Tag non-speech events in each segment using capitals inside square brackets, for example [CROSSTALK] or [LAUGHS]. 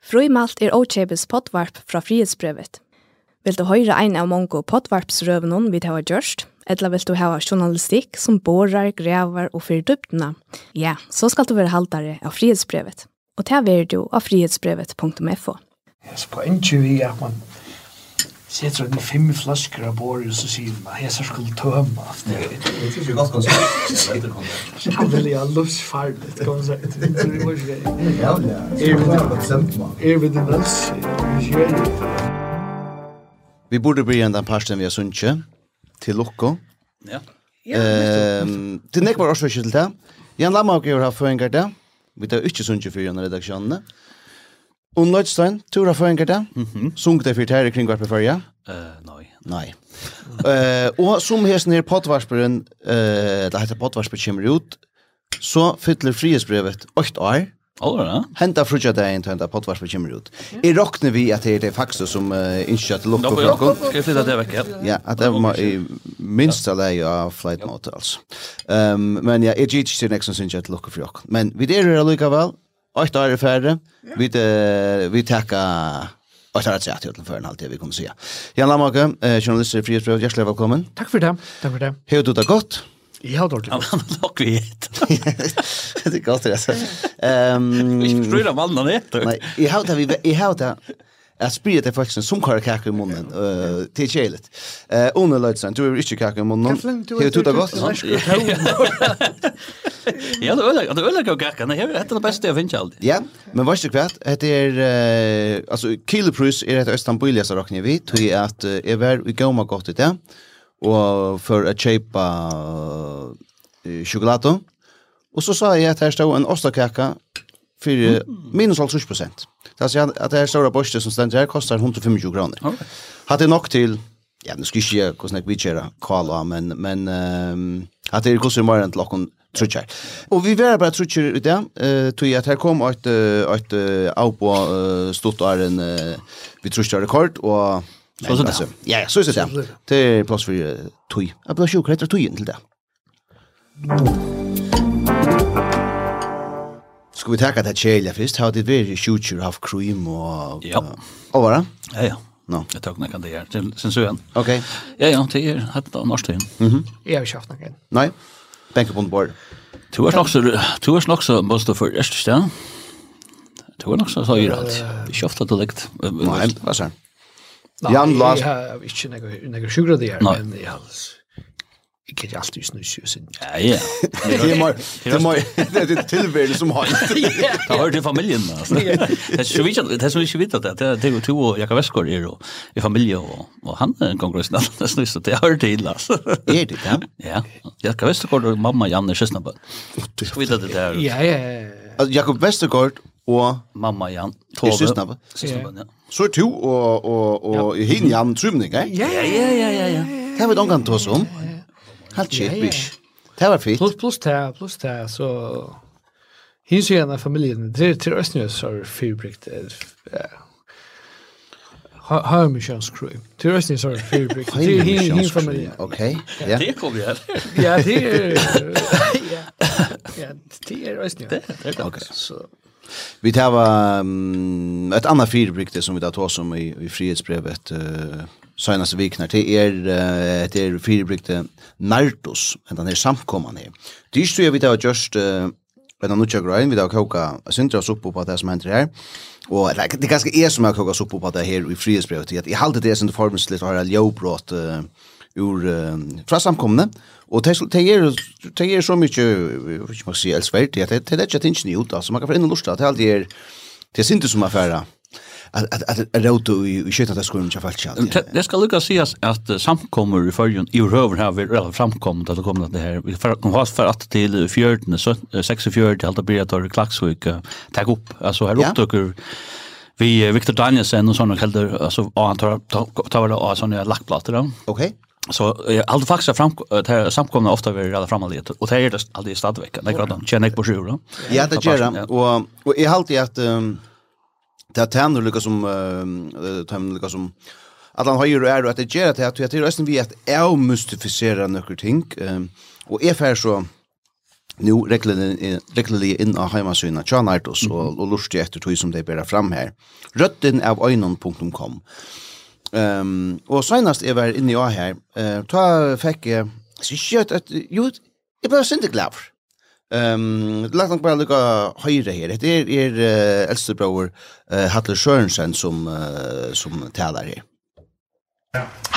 Frøymalt er Ochebes potvarp fra frihetsbrevet. Vil du høre ein av mange potvarpsrøvene vi har gjort, eller vil du ha journalistikk som borer, grever og fyrer dyptene? ja, så skal du være haltere av frihetsbrevet. Og det er du av frihetsbrevet.fo. Jeg spør ikke vi at man setter den fem flasker av bor og så sier man, jeg så skulle tømme av det. Det er ikke godt konsert. Det er veldig luftsfarlig konsert. Det er Ja, ja. Er vi det nøds? Vi det? Vi borde bli enda parsten vi har sunnje til Lokko. Ja. Ehm, det nekvar årsvekkel til det. Jan Lamma og Gjør har føringar det. Vi tar ikke sunnje for gjennom redaksjonene. Und Leutstein, du har förenkar det. Mm. Sunk det for här i kring hvert beför, ja? Uh, nei. Nej. uh, og som hes nere potvarsperen, uh, det heter pottvarsper kommer ut, så fyller frihetsbrevet 8 år. Allra. Henta frutja där inte henta pottvarsper kommer ut. I rockne vi att det är faktiskt som uh, inte att locka på någon. Ska jag flytta det vecka? Ja, att det var i minst minsta läge av flight mode alltså. Um, men ja, jag gick till nästa syns att locka för Men vi det är det lika väl. Åtta år är färre. Vi, vi tackar Och tar ett sätt till för en halvtid vi kommer säga. Jan Lammake, eh, journalist i Frihetsbrev, hjärtligt välkommen. Tack för det. Tack för det. Hur du det gott? Ja, då. Ja, men dock vi Det är gott det alltså. Ehm, vi skulle ju ha mannen det. Nej, har det, vi jag har det. Jeg spyrir til folk som kvar kake i munnen, til kjelit. Ona Løydsen, du er ikke kake i munnen. Hei, du da godt? Ja, det er øyla kakko kakko, det er det beste jeg finner alltid. Ja, men varst du kvært, det er, altså, Kiloprus er et Østanbylias av rakni vi, tog at jeg var i gauma godt i det, og for å kjeipa sjokolade. og så sa jeg at her stod en ostakakka, for minus 50 prosent. Det alltså at det här store borste som stender her, kostar 125 kroner. Okay. Hade nok til, ja, nu jeg ikke hvordan jeg något vidare kvala men men um, att det kostar mer enn til åkken trutjer. Og vi var bare trutjer i det uh, tog at her kom et, et av på uh, stod där en uh, vi trutjer rekord og så så där. Ja, så så där. Det är plats för tog. Jag blir sjuk rätt tog in till det. Ska vi tacka det kjelja först? Har det varit shooter av cream och... Ja. Och vad Ja, ja. No. Jag tar några det här. Sen så igen. Okej. Ja, ja, det är hatt av norsk tid. Mhm. Jag har haft några. Nej. Bänka på bord. Du är nog så du är nog så måste för först stä. Du är nog så så ju rätt. Vi köpte det direkt. Nej, vad sa? han? Jan Lars. Jag har inte några några sugar där men i alls ikke kan alltid snus ju sin. Ja ja. Det må det må det er tilvære som har. Det har till familien alltså. Det er så vidt det er så vi vet att det det to og Jakob Vestgård er då i familie og og han er en kongress när det snus det har till alltså. Er det ja? Ja. Jakob Vestgård og mamma Janne Schysnabel. Så vi det där. Ja ja. Altså Jakob Westgård og mamma Jan Tove. Systnabbe. Systnabbe, ja. Så er to og, og, og hin Jan Trymning, ikke? Ja, ja, ja, ja, ja. Det har vi ikke omgang til oss om. Ja, ja. Helt shit, bish. Det var fint. Plus, plus det, plus det, så... Hins ju av familien, det är till Östnjös har fyrbrikt. ja. Har mig chans crew. Till Östnjös har fyrbrikt. Det är hin familjen. ok. ja. Det kommer ju [LAUGHS] Ja, det er... [LAUGHS] Ja, det er Østnjø. Det er det, ok. så... Vi tar um, et annet fyrbrikt som vi tar oss om i, i frihetsbrevet uh, senaste viknar til er uh, det er firebrygte Nardos, enn den her samkomman her. Det er jo vi tar just Men nu tjekar ein vi tar koka sintra suppu på det som hendur her. Og like, det er ganske er som har koka suppu på det her i frihetsbrevet. Jeg halde det som formsligt har ljobbrot uh, ur uh, fra samkomne. Og det er, det er så mykje, ikke man kan si elsverdig, det er at det er ikke ut altså man kan få inn og lusta, det er alltid er, det er sinte som affæra att rota i skytten det skulle jag fallt Det, det ska lucka sägas att samkommer i förrjun i röver här vi eller framkommit att det kommer att det här vi kommer fast för att till 14 46 till att bli att det klaxvik tag upp alltså här upptöker vi Victor Danielsen och såna kallar alltså han tar tar väl såna lackplattor då. Okej. Så jag hade faktiskt fram det samkomna ofta vi reda fram det och det är det alltid stadveckan. Det går då. Känner jag på sjur då. Ja, det gör det. Och och är alltid att Det er tænner lukka som, uh, tænner lukka som, at han høyre er og at det gjør at det er resten vi at jeg mystifiserer nøkker ting, um, og jeg fær så, nu reglelig inn av heimasynet, tja nartos og, og lustig etter tog som det bærer fram her. Røtten av øynon.com um, Og senast jeg var inne i A her, uh, ta fikk jeg, uh, jo, jeg bare synte glad. Ehm um, lagt nok bara lukka høyre her. Det er er uh, eldste bror uh, Hatler Sørensen som uh, som talar her.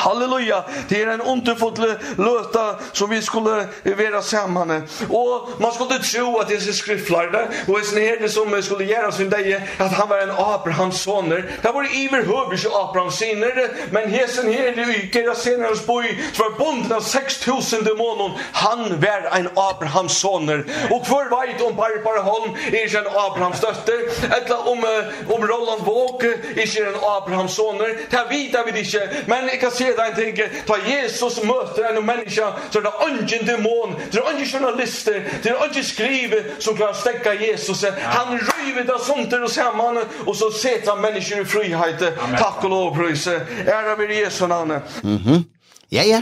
Halleluja, det är en underfull löta som vi skulle vara samman. Och man skulle tro att det är skriftlärde och en det som skulle göra sin dig att han var en Abrahams soner. Det var iver hövers Abrahams sinner, men hesen här i yker och senare hos boi som var av 6000 demonon. Han var en Abrahams soner. Och för vajt om Barbara Holm är en Abrahams dötter eller om, om Roland Våg är en Abrahams soner. Det vet vi inte, men Men jeg kan se deg en ting, da Jesus møter en menneske, så er det ingen dæmon, det er ingen journalister, det er ingen skrive som kan stekka Jesus. Han ryver det sånt og sammen, og så setter han mennesker i frihet. Takk og lov, prøyse. Ære vil Jesu navnet. Mhm. Ja, ja.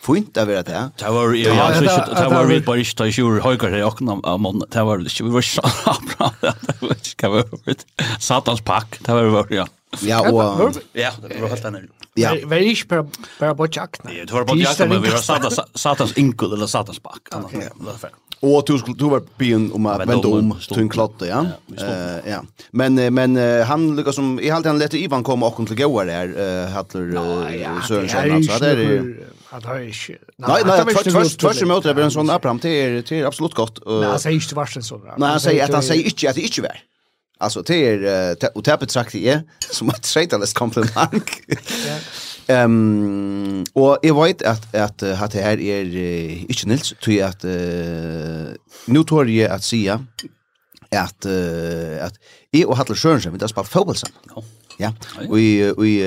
fint av det där. Det var ju alltså det var vi bara inte i sjur höger i och av mån. Det var det vi var så bra. Det var kan vara vet. Satans pack. Det var det ja. Ja och [LAUGHS] ja, det var helt annorlunda. Ja. Var är inte bara på jakten. Det var på jakten men vi var satans satans inkel eller satans pack. Och du skulle du var bien om att vända om till en klotte, ja. Eh ja. Men men han lyckas som i allt han lätte Ivan komma och kom till goa där Hattler hade Sörensson alltså där. Han har inte... Nei, nei, tvers imot det, en sånn Abraham, det er, det er absolutt godt. nej, han säger inte tvers en sånn. Nei, han sier at han sier ikke at det ikke var. Alltså det är och det betraktar jag [LAUGHS] som ett skaitalist komplimang. [LAUGHS] Ehm och jag vet att att att det här är inte nils tror att nu tror jag att säga att att jag och Hattel Sjönsen vi där spelar fotboll sen. Ja. Ja. Och i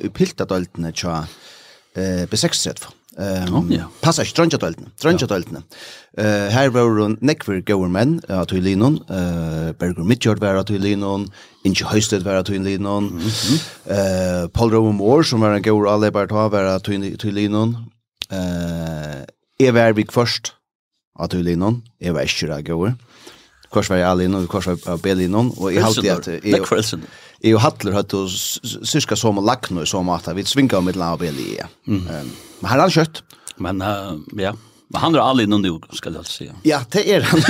i piltadaltene tja eh B36. Ehm um, ja. Passa strandja tøltna. Strandja tøltna. Eh her var hon neckver goer men at uh, linon eh Berger Mitchard var at vi linon in Høysted var at vi linon. Eh Paul Rowan Moore som var en goer alle bare ta var at vi linon. Eh Evervik først at vi linon. Jeg var ikke goer. Kors var jeg alene, og kors var jeg alene, og jeg halte at... Nekk i och Hattler hade syska som nu som att vi svingar med la beli. Mm. Men han har kött. Men uh, ja. Men han har aldrig någon nog ska jag säga. Ja, det är han.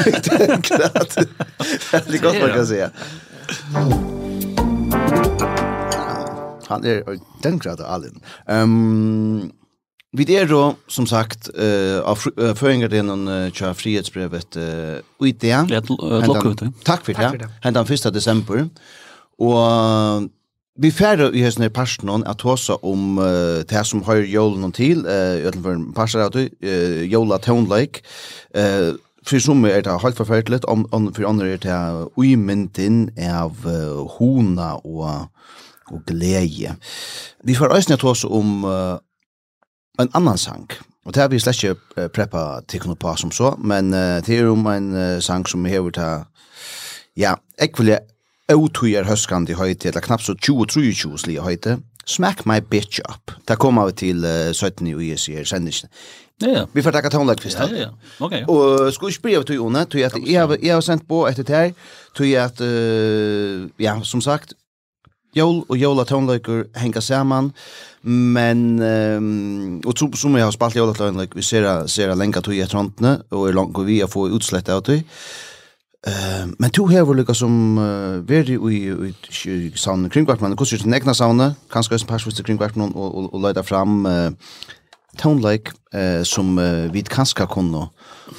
det är gott man kan säga. Han är den grad Allen. Ehm Vi är då som sagt eh uh, av uh, föringar den uh, tja frihetsbrevet eh uh, ut det. Tack för det. Tack för det. Händan 1 december. Og vi færre i hessene personen at håsa om uh, det som har jolen til, uh, utenfor ødelfor av det, uh, jola tonleik, uh, for som er det helt forferdelig, om, om, for andre er det uimyndin av uh, hona og, og glede. Vi får øyne til oss om uh, en annan sang, Og det har vi slett ikke preppa tikkene på som så, men uh, det er om en uh, sang som hever ta, ja, jeg vil Otujar høskande höjte, eller knappt så 20-23 slige höjte. Smack my bitch up. Det kommer vi til uh, 17 i UEC her sendingen. Ja, ja. Vi får takka tonlag først. Ja, ja, ja. Ok, ja. Og skal ikke bryr til tog Jone, tog at jeg har sendt på etter det her, tog at, uh, ja, som sagt, jól og jóla tónleikur henga saman, men um, og tro som jeg har spalt jóla tónleik, vi ser, ser lenga tog i etter og er langt vi å få utslettet av tog. Uh, men to hever var lukka som uh, veri i, i, i saunen kringvarpnen, hvordan er det egna saunen, kanskje også en persvis til kringvarpnen og, og, og leida fram uh, tonelike eh, som eh, vi kanskje kunne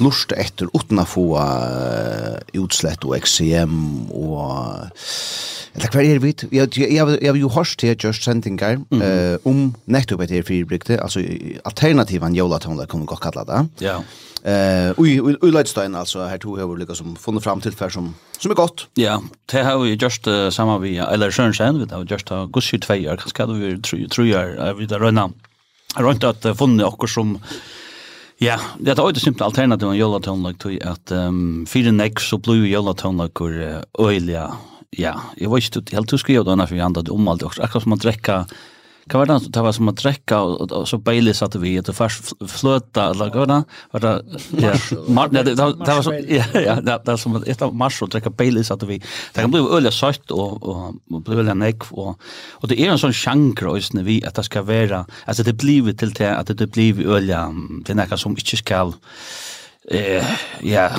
lurte etter uten å få uh, utslett og XCM og eller hva er det vidt? Jeg, jeg, jeg, jeg har jo hørt til just sendinger mm uh, om nettopp etter fyrbrygte, altså alternativen jolatonler kunne godt kalla det. Ja. Eh, uh, og Leidstein altså, her to har vi som funnet fram til for som, som er godt. Ja, det har vi gjort uh, sammen vi, eller Sjørensen, vi har gjort just uh, gussi tveier, kanskje hadde vi tror jeg, vi har rønnet rundt at funnet okkur som Ja, det er også simpelt alternativ en jølatonlag til at um, fire nek så blir jølatonlag hvor øyelig, ja, jeg vet ikke helt du skriver det for vi handlet om alt, akkurat som man drekka Kan vara det var som att dräcka och så Bailey satte vi att först flöta eller vad det? Var det ja. Martin det var så ja ja det var som ett av mars och dräcka Bailey satte vi. Det kan bli öliga sött och och bli öliga neck och och det är en sån chankro just när vi att det ska vara alltså det blir till det att det blir öliga det är något som inte ska eh ja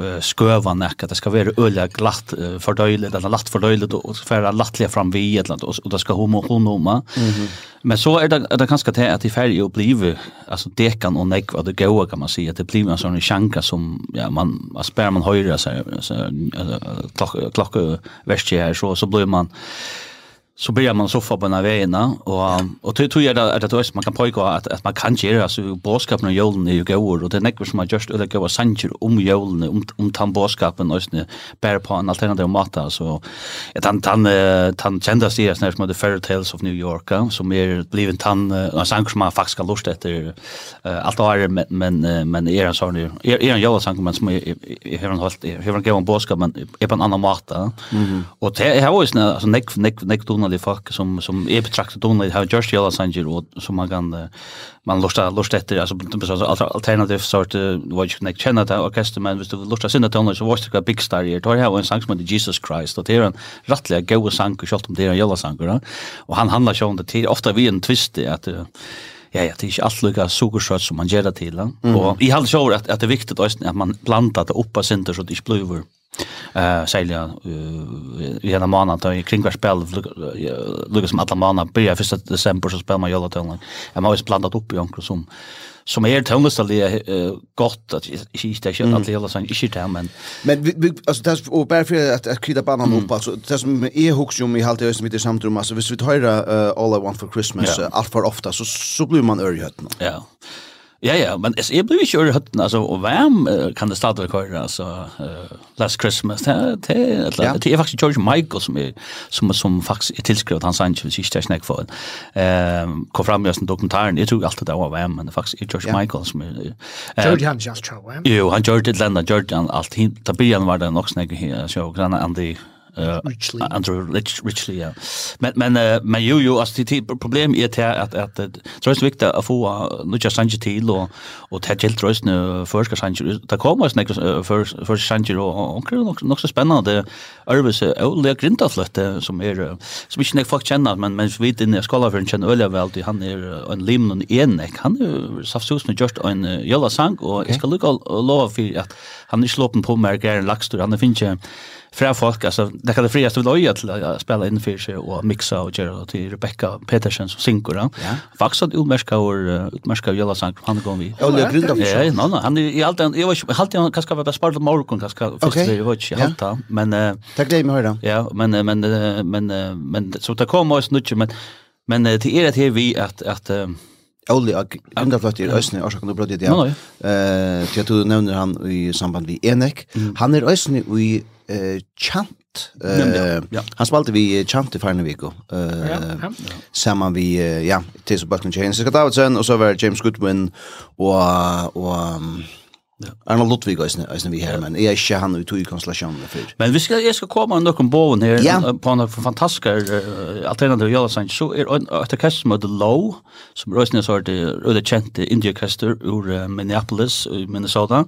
uh, sköva näcka det ska vara öliga glatt uh, fördöjligt eller lätt fördöjligt og færa lättliga fram vi eller og, och det ska homo honoma. Mm. Men så är det det kanske til att i färg och blive alltså dekan och näck vad det går kan man säga at det blir en sånn sjanka som ja man aspär man höjer så så klocka klokke, värst här så så blir man så börjar man soffa på den vägen och och det tror jag att att det man kan pojka att att man kan göra så boskapen och julen är ju går och det är näcker som har just eller går sanger om julen om om tan boskapen och snä bär på en alternativ mat. så ett han han han kända sig snärs som the fairy tales of New York som är blivit han en sang som man faktiskt har lust efter allt har men men är en sån är en julen sang men som är har hållt har en gång boskapen är på en annan matta och det har ju snä alltså näck näck näck vanliga folk som som är betraktat då har just hela sanger och som man kan man lustar lustar efter alltså alternativ sort vad you connect känna det orkester men visst du lustar synda toner så var det big star här tar jag en sång som heter Jesus Christ och det är en rättliga goda sång och självt om det är en jävla sång och han handlar ju om det. Till ofta vi en twist att ja ja det är inte allt lika sockersött som man ger det till mm. och i halv så att att det är viktigt att man blandar det uppa center så det inte blir Eh sälja eh vi hade månad då kring vart spel lukar som alla månad börjar första december så spelar man jollat online. Jag har ju blandat upp i onkel som som är tonlust det är gott att inte det känns att hela sån inte det men men alltså det är och bara för att att krydda banan upp alltså det som är hooks ju med halt som med det samtrum alltså hvis vi tar all i want for christmas allt för ofta så så blir man örjötna. Ja. Ja, ja, men jeg blir ikke over høtten, altså, og hvem kan det stadig køre, altså, uh, Last Christmas, det, det, ja. det er faktisk George Michael som, er, som, som faktisk er tilskrevet han sang, hvis ikke det er snakk for um, kom fram med oss dokumentaren, jeg tror alltid det var hvem, men det faktisk er George ja. Michael som er... Uh, George han just tror, hvem? Jo, han gjorde det landa, George han alt, da blir han var det nok snakk, så grann han de Uh, richly. Andrew Rich, Richly, ja. Men, men, uh, men jo, jo, altså, det, problem er til at, at, at tror jeg viktig å få nu nødja sanger til, og, og til gjeldt nu førska sanger. Det kommer snakker førska sanger, og onker er nok så spennende Ørvis Øyla Grindafløtte, som er, som ikke nek folk kjenner, men, men vi inne i skolafjøren kjenner Øyla vel, han er en lim og en nek, han er saftsusen og just en jøla sang, og jeg skal lukka lova for at han er slåpen på mer er en lakstur, han er finnes fra folk, altså, det kan det friaste vi loja til å spille in för sig och mixa gjøre det til Rebecca Petersen som synkor. Ja. Faktisk at utmerska och utmerska Jella Sank, han er går vi. Ja, det är grundat för Ja, no, no, han er i allt, jeg var ikke, halte han, kanskje var bara spart morgon, kanskje, först det, jeg var ikke inte halvt men... Tack dig med höra. Ja, men, men, men, men, så det kommer oss nu, men, men det er att här vi att, att, att Oli Angafløtt i Øsne, kan du brødde det, ja. Eh, til at du nevner han i samband med Enek. Han er Øsne i eh, Chant. Eh, han spalte vi Chant i Farneviko. Eh, Sammen vi, ja, Tils og Bøkken Kjens Davidsen, og så var James Goodwin og, og Ja. Arnold Ludvig eisne, eisne vi här men är inte han vi tog i konstellasjonen. Men vi ska jag skal komma med noen boven her, ja. på en fantastisk uh, alternativ jølasang, så er et orkester som heter Low, som er eisne sort røde the India Kester ur uh, Minneapolis, i Minnesota.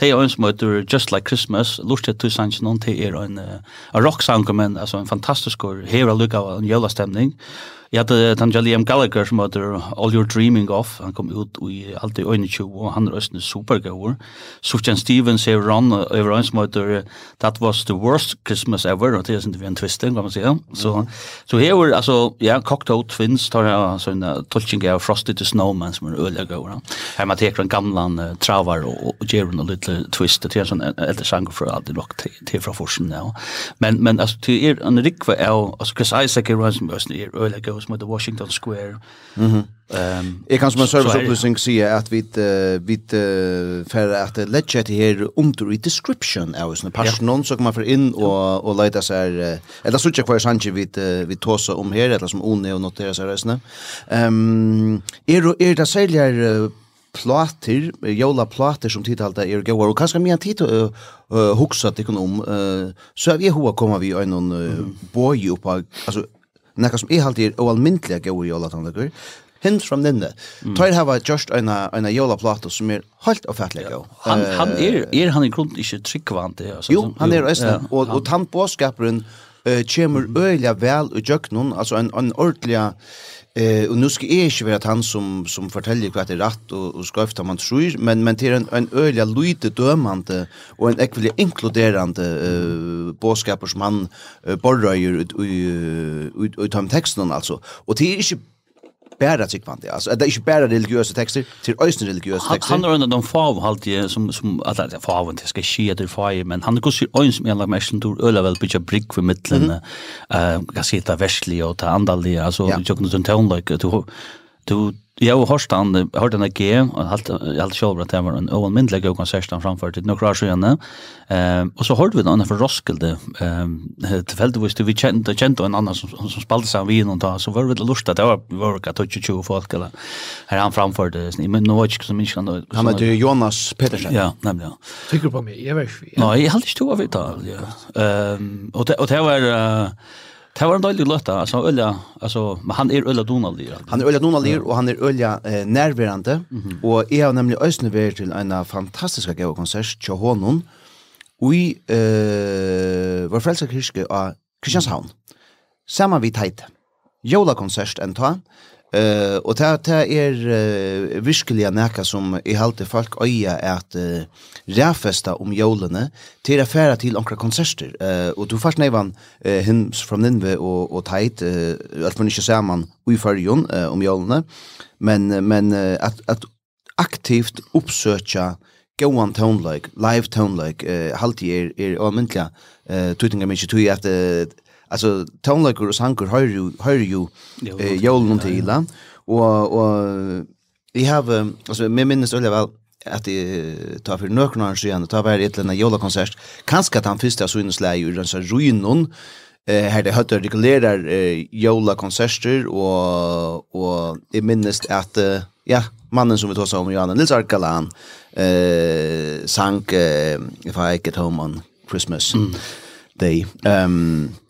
Det är en som heter Just Like Christmas, lust til tusen någon till er en uh, rock-sang, men altså en fantastisk hera lukka av en jølastemning. Jeg hadde Tanjali Liam Gallagher som heter All You're Dreaming Of. Han kom ut i alt i øyne 20, og han er østene supergård. Sufjan Stevens hever han over en som heter That Was The Worst Christmas Ever, og det er vi en twisting, kan man si. Så, så hever, altså, ja, Cocktail Twins tar jeg sånn tolking av Frosty the Snowman som er gård. Her man teker en gamle travar og, og gjør en liten twist. Det er en sånn eldre sang for alt det nok til fra forsen, ja. Men, men altså, det er en rikve av, altså, Chris Isaac er han som er øylegåer show som heter Washington Square. Mm ehm jag kan som en serviceopplysning si att vi uh, fer at lägga det här under i description av sånne personen, så kan man in och och og så seg eller så ikke hver sannsje vi, uh, vi tåsa om her, eller som One och notera seg reisende. Ehm er, är det säljer her uh, plater, jola plater som tidhalta er gauar, og kanskje mye tid å uh, hugsa til om, uh, så er vi hoa koma vi øynon uh, boi oppa, altså nekka som jeg alltid er oalmyndelig jola jolatannleggere, hint from the mm. Tøyr hava just eina eina jola plato som er halt og fatleg. Ja. Han han er er han i grund ikkje tryggvant det altså. Jo, han er østna ja, og han. og tant boskaperen uh, kjemur øyla vel og jøknun, altså ein ein ordliga Eh och nu ska jag inte vara att han som som fortäller vad det är rätt och och ska efter man tror men men till en en öliga lite dömande och en ekvilig inkluderande eh boskaper som han borrar ju ut ut ut texten alltså och det är inte bara tryggvande. Alltså det är inte bara religiösa texter, till ösn religiösa texter. Han har en av de fav halt som som att det fav inte ska ske det fav men han går sig öns med lag mest tur öla väl bitch brick för mitten. Eh kan se ta västliga och ta andaliga alltså jag kunde inte like du du jag har hört han hört den där och halt halt själva att det var en Owen Mindler konsert han framför till några år sedan. Ehm och så hörde vi den för Roskilde ehm tillfälligt visste vi kände kände en annan som som spelade sig vid någon då så var det lust att det var var att touch ju folk eller här han framför det men nu vet jag som inte kan Han heter Jonas Petersen. Ja, nämligen. Tycker på mig. Jag vet. Nej, jag hade inte två av det. Ehm och det och det var Det var en dålig løtta, altså Ølja, altså, men han er Ølja Donaldir. Han er Ølja Donaldir, og han er Ølja eh, nærværende, mm -hmm. og jeg har nemlig østene vært til en fantastisk gøy konsert, Tja Hånon, i eh, vår frelsa kyrke av Kristianshavn, sammen vi teit, jola konsert enn ta, Eh och det det är uh, verkligen näka som i halte folk øya är att uh, ræfesta om jolene till affära till onkra konserter. Eh och du først nevan uh, hins från Ninve och och Teit, uh, at man inte man i förjon uh, om jolene. Men men uh, att att aktivt oppsøkja go on tone like live tone like uh, er, är är uh, eh mykje tøy at uh, alltså tonlager och sanger hör ju hör ju eh jolen till och och vi har alltså med minnes eller väl att det tar för några år sedan tar var ett lena jola konsert kanske att han första så innes den så ruinon eh här det hade reglerar eh, jola konserter och och i minnes att ja mannen som vi tar om Johan Nils Arkalan eh sank eh, if i get home on christmas mm. day. Ehm um,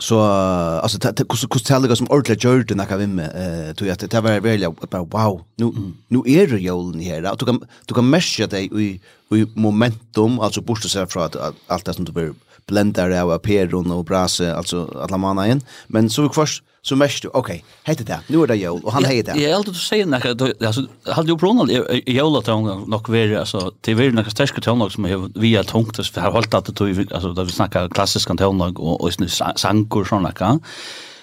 Så alltså hur hur tälliga som ordentligt gör det när kan vi med eh tror jag det var väl bara wow nu nu är det julen här att du kan du kan mesha det i i momentum alltså borsta sig från att allt det som du blir blendar av peron och brase alltså alla manna igen men så vi först så mest du, okej, okay, det, nu är det jul, och han heter det. Jag alltid att säga när, alltså, hade ju prånat julatången nog värre, alltså, det är några starka tonlag som är via tungt, så har hållit att det alltså, där vi snackar klassiska tonlag och, och sankor och kan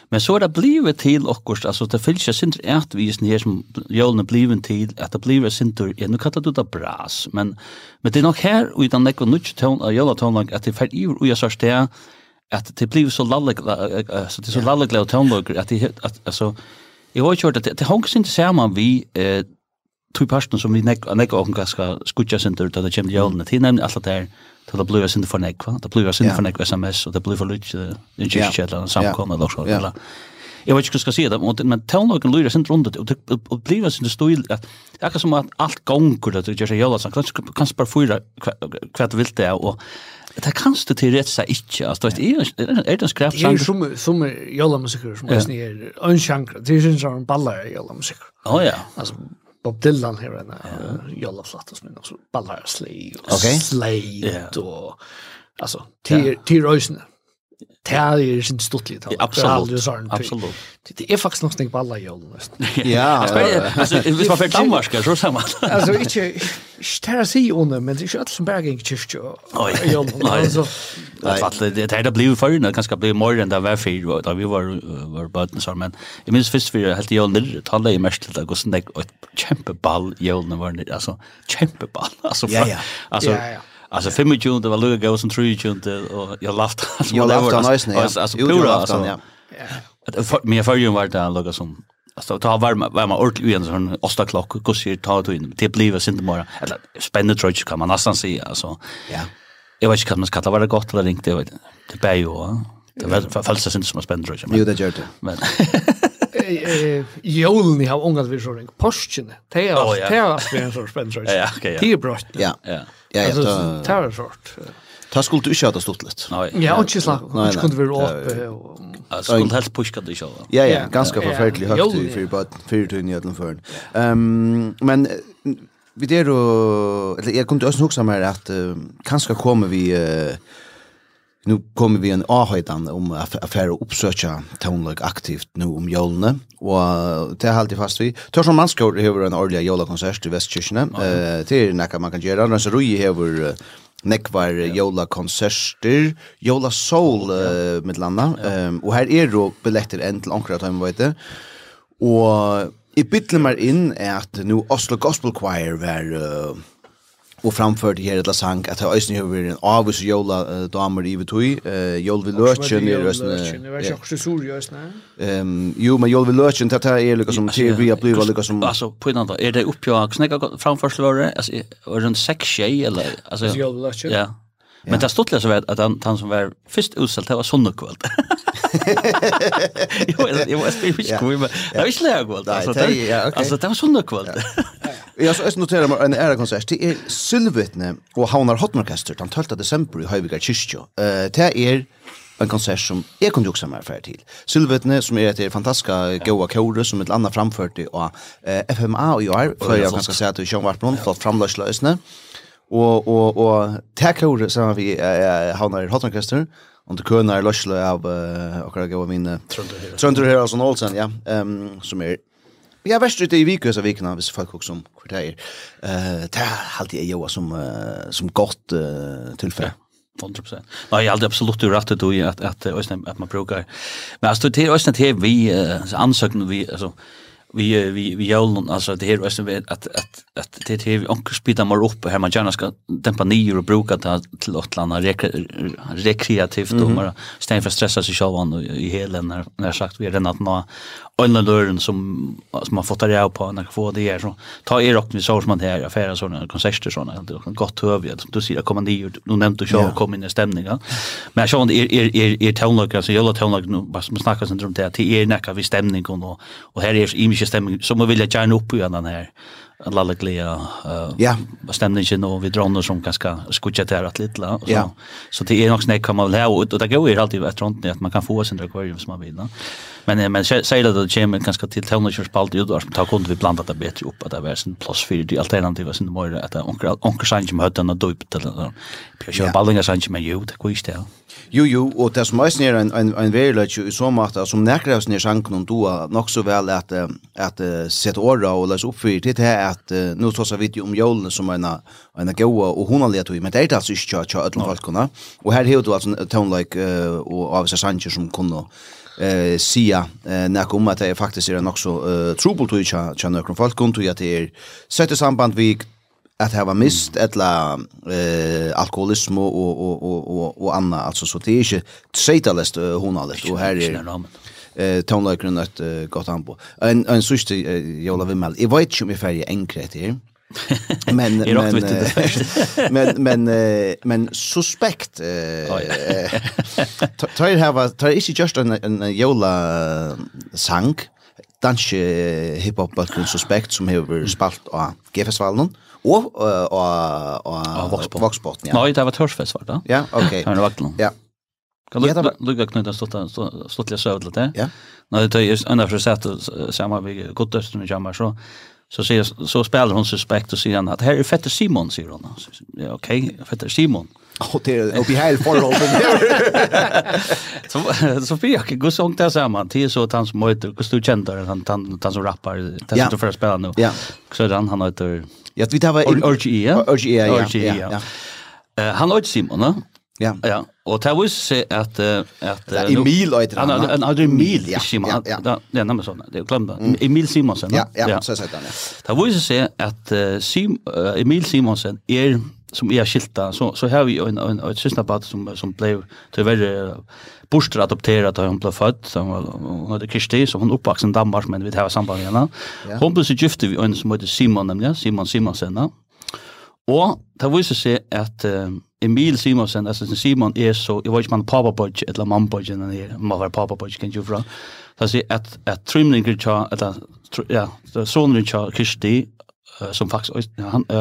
Men så er det blivet til okkurst, altså det fyllt seg sinter et visen her som jólene blivet til, at det blivet sinter, ja, nu kallar du det bras, men, men det er nok her, og i den nekva nutje tån av jólatónlag, at det fer iver uja sørst det, at det blir så lallig så det är så lallig och tonlöker at det at alltså jeg har hørt at det hängs inte samman vi eh två personer som vi näck näck och ganska skutja sen där det kommer jag när det nämligen alltså der til det blir sen for näck va det blir sen for näck SMS og det blir for lite den just chat och samkomna då så eller jag vet inte hur ska säga det men tonlöken lyra sin runt och och blir sin det stil att det som att allt gånger det gör sig jävla så kanske kanske bara fyra kvart vilt det och Det kanst du til rett seg ikke, altså, det er, er det en skrepp Det er som, som er jævla musikker, som er ja. en sjankra, det er ikke en baller jævla musikker. Å ja. Altså, Bob Dylan her, en jævla flatt, og baller slay, og okay. slay, og, altså, til, til røysene. Det er ikke sin stortligt tal. Absolut. Absolut. Det er faktisk faktiskt snakk på alle jorden. Ja. Alltså [LAUGHS] hvis man för Danmark så samma. det er å si under men det er ikke allt som bergen kyrkje. og Oj. Alltså det fallet det hade blivit för när kanske blev mer än det var för då vi var var barn så men jag minns först vi helt i ålder talade i mest till augusti ett kämpeball jorden var alltså kämpeball alltså [LAUGHS] ja ja. Alltså ja ja. Alltså 25 det var Luga och sen 23 och jag laft [LAUGHS] alltså jag laft nice nej alltså pura alltså ja. Att för mig för ju var det Luga som alltså ta varma varma ordentligt igen sån åtta klock går sig ta då in det blir väl mer eller spännande tror kan man nästan se alltså. Ja. Jag vet inte kan man kalla var det gott eller inte det vet det bär ju va. det var falskt inte som spännande tror jag. Jo det gör det. Men Jolen i har ungat vi så ring. Postchen. Det är det är en sorts spännande. Ja, okej. Det är bra. Ja. Ja. Ja, ja, alltså terror sort. Ta skulle du inte ha stått lite. Nej. Ja, och kisla. Nej, nej. Kunde vi uppe och alltså skulle helst pushka det så. Ja, ja, ganska förfärligt högt i för bara för tunn i alla fall. Ehm men vi det då eller jag kunde också huxa mer att kanske kommer vi nu kommer vi en avhøydan om affär å oppsøkja tonlag aktivt nu om jólene, og det er alltid fast vi. Tørsson Mannskjord över en årlig jólakonsert i Vestkirkene, eh, det er nekka man kan gjøre. Rønnes Rui hever nekvar jólakonserter, jola soul uh, med landa, um, og her er jo billetter enn til ankra time, vet du. Og i bytler meg inn er at nu Oslo Gospel Choir var... Uh, og framførte her et sang at det er øyne har vært en avvis og jola uh, damer i vi tog. Uh, jol vi løtjen i øyne. Det var ikke akkurat sur i øyne. Jo, men jol vi løtjen, det er lykka som til vi har blivet lykka som... Altså, på en da, er det oppjå snakka framførsel var det? Altså, er det en seks tjej eller? Altså, jol vi løtjen? Ja. Men det stod så vet att han, han som var först utsalt, det var sonnekvöld. jo, jag var spyrig skoj, men det var inte lägkvöld. Alltså, det var sonnekvöld. Jag så noterar man en ära konsert. Det är Sylvetne och Havnar Hotmarkester den 12 december i Høyvigar kyrkja. Eh det är en konsert som jeg kunne juksa meg för til. Sylvetne, som er ett fantastiska gåa kore, som et annet framførte av FMA og i för før jeg kan si at vi kjønner hvert noen, flott framløsla øsne og og og tackor som vi har i Hotman och det kunde lösla av och kan gå min Trondr här alltså Olsen ja ehm som är Ja, värst ute i viken så vikna av folk också som kvarter. Eh, det halt jag ju som som gott tillfälle. 100%. Nej, jag hade absolut rätt att du att att att man brukar. Men alltså det är ju inte vi ansökan vi alltså vi vi vi jollen alltså det här resten att att att det är vi onkel spelar mer upp här man gärna ska dämpa ner och bruka det till att landa rekreativt och bara stäng för stressa sig själva i hela när när sagt vi redan att nå öna dörren som som man fått det på när få det är så ta er upp med så som man här affärer såna konserter såna det är gott höv. som du ser kommer det ju nu nämnt du jag kom in i stämningen men jag såg er er er er tonlager alltså jag tonlager nu bara som snackas inte om det till er näka vi stämning och och här är ju mycket stämning som man vill jag gärna upp igen den här alla glädje ja stämningen och vi drar som ganska skutchat där att lite så yeah. så det är nog snäck kommer väl här och det går ju alltid att runt att man kan få sin akvarium som man vill Men men säger att det kommer ganska till tonårsspalt ut och ta kunde vi blanda det bättre upp att det var sen plus för det alternativa sen mer att det onkel onkel sanj som hade den dop till den. Pjör ballinga sanj men ju det går ju ställ. Jo jo och det som är en en en väldigt ju så matta som näkras ner sank någon då nog så väl att att sätta orra och läs upp för det här att nu trots av video om jolen som en en goa och hon har lärt men det är alltså inte jag jag ödlan folk kunna och här hade du alltså en tone like och av sig sanj som kunde eh sia eh, när kommer att det faktiskt är också eh, trouble to each channel från folk kunde att det är samband vi att ha mist eller eh alkoholism och och och och och annat alltså så det är inte sätalest honalest och här är eh tonlagrunnet gott an på en en sista jag vill väl jag vet inte om jag färger här [LAUGHS] [LAUGHS] men men men men men suspekt eh tøy hava tøy ikki just ein en jola sang danske hiphop but suspekt som hevur spalt á G-festivalen og og og og Voxport ja. Nei, det var Tørsfest var det. Ja, okay. [LAUGHS] Han var glad. Ja. Kan du lukka knuta stotta stottliga sövlet det? Ja. Nei, det er anna frasat samma vi gott som jamar så så säger så spelar hon suspekt och säger att här är Fetter Simon säger hon. Ja okej, okay, Fetter Simon. Och det är uppe här för då. Så så fick jag gå sång där samman. till så att han som möter och du känner han han han som rappar det som för spela nu. Ja. Så han han heter Ja, vi tar var RGE, ja. RGE, ja. Han heter Simon, va? Ja. Ja, og det viser seg at at ja, Emil og etter han. Han hadde Emil, ja. Ja, ja. Det är namnet sånn. Det er glemt. Emil Simonsen. Ja, ja, så sa han. Det viser seg at Emil Simonsen er som är skilta så så har vi en en ett systerbarn som som blev tyvärr bostad adopterat och hon blev född så hon hade Kristi så hon uppvuxen i Danmark men vi har samband med henne. Hon blev så gift vi en som heter Simon nämligen Simon Simonsen Og det viser seg at uh, Emil Simonsen, altså Simon er så, jeg vet ikke om han er papabodge, eller mambodge, eller han er, må være papabodge, kan ikke fra. Så sier at, at trymninger tja, eller, tr ja, sonen tja Kirsti, uh, som faktisk ja, han uh,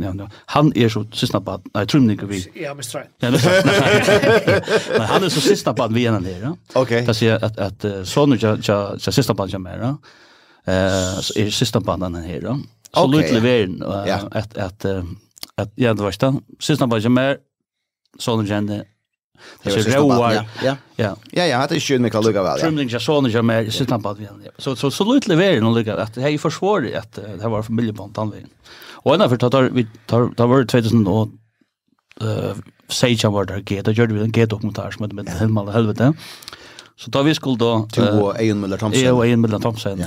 ja, ja, han er så sista bad nei trumninga vi ja men streit ja, men han er så sista bad vi ena der ja. Okay det sier at at uh, sonen tja, tja, tja, sista bad ja mer ja. Eh er sista bad han her ja. Så okay, lutlig veren. Ja. At, at, at, ja, det var ikke det. Sist han var ikke mer, sånn kjenne, det er råar. Ja, ja. Ja, ja, det er skjøn Mikael Lugga ja Trumling, ja, sånn ikke mer, sist han bare igjen. Så, så, så lite veren og Lugga, at det er forsvarig at det var familiebånd, den veien. Og ennå for, det var 2000 og eh Sage var där gate. Då gjorde vi en gate dokumentär som hette med Helmal helvete. Så då vi skulle då Till Eon Miller Thompson. Eon Miller Thompson.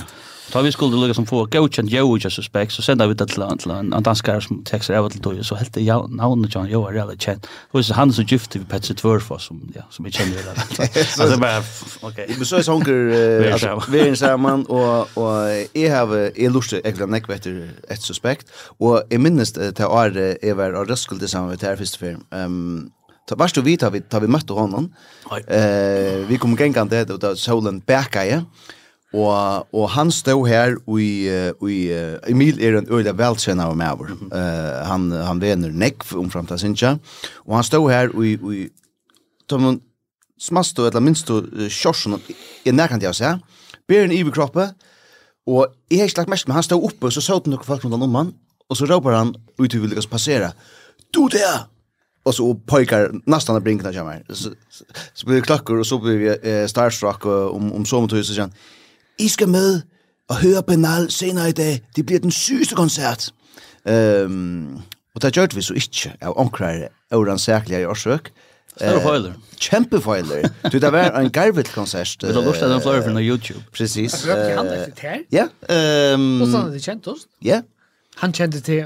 Ta vi skulle lukka som få godkjent jo ikke suspect så senda vi det til en, en danskar som texter av til tog, så helt det navnet John jo er reelt kjent. Og så han så gifte vi Petsi Tvørfors, som, ja, som vi kjenner [LAUGHS] [LAUGHS] det. Altså det bare, ok. Men så er det hunker, vi er en sammen, og, og jeg har, jeg lurer egentlig nekve vetter et suspekt, og i minst til året jeg var av Røskulde sammen med film. Ehm Så varst du vita vi, tar vi mötte honom. Eh, vi kom gängande det då solen bäcka, ja. Og, og han stod her, i, i Emil er en øyla veltsenere av meg. Uh, han, han vener nekv omfram til Sintja. Og han stod her, i, i tom, smast og eller minst og uh, kjørsen i nærkant jeg å. Ber en iver kroppe, og jeg har ikke lagt mest, men han stod oppe, og så såg noen folk rundt om han, og så råper han ut til vi lykkes passere. Du det! Och så pojkar nästan att brinka där kommer. Så, så, så blir det klockor och så blir vi eh, starstruck och om, om så mot huset sen. I skal med og høre Benal senere i dag. Det blir den sygeste koncert. Um, og det gjør vi så ikke av omkrar Øren øvransaklige i årsøk. Stor foiler. Kjempe foiler. Du, det var en garvet konsert. Vi har lurt at den fløyer fra YouTube. Precis. Ja. Og sånn er det kjent oss. Ja. Han kjente til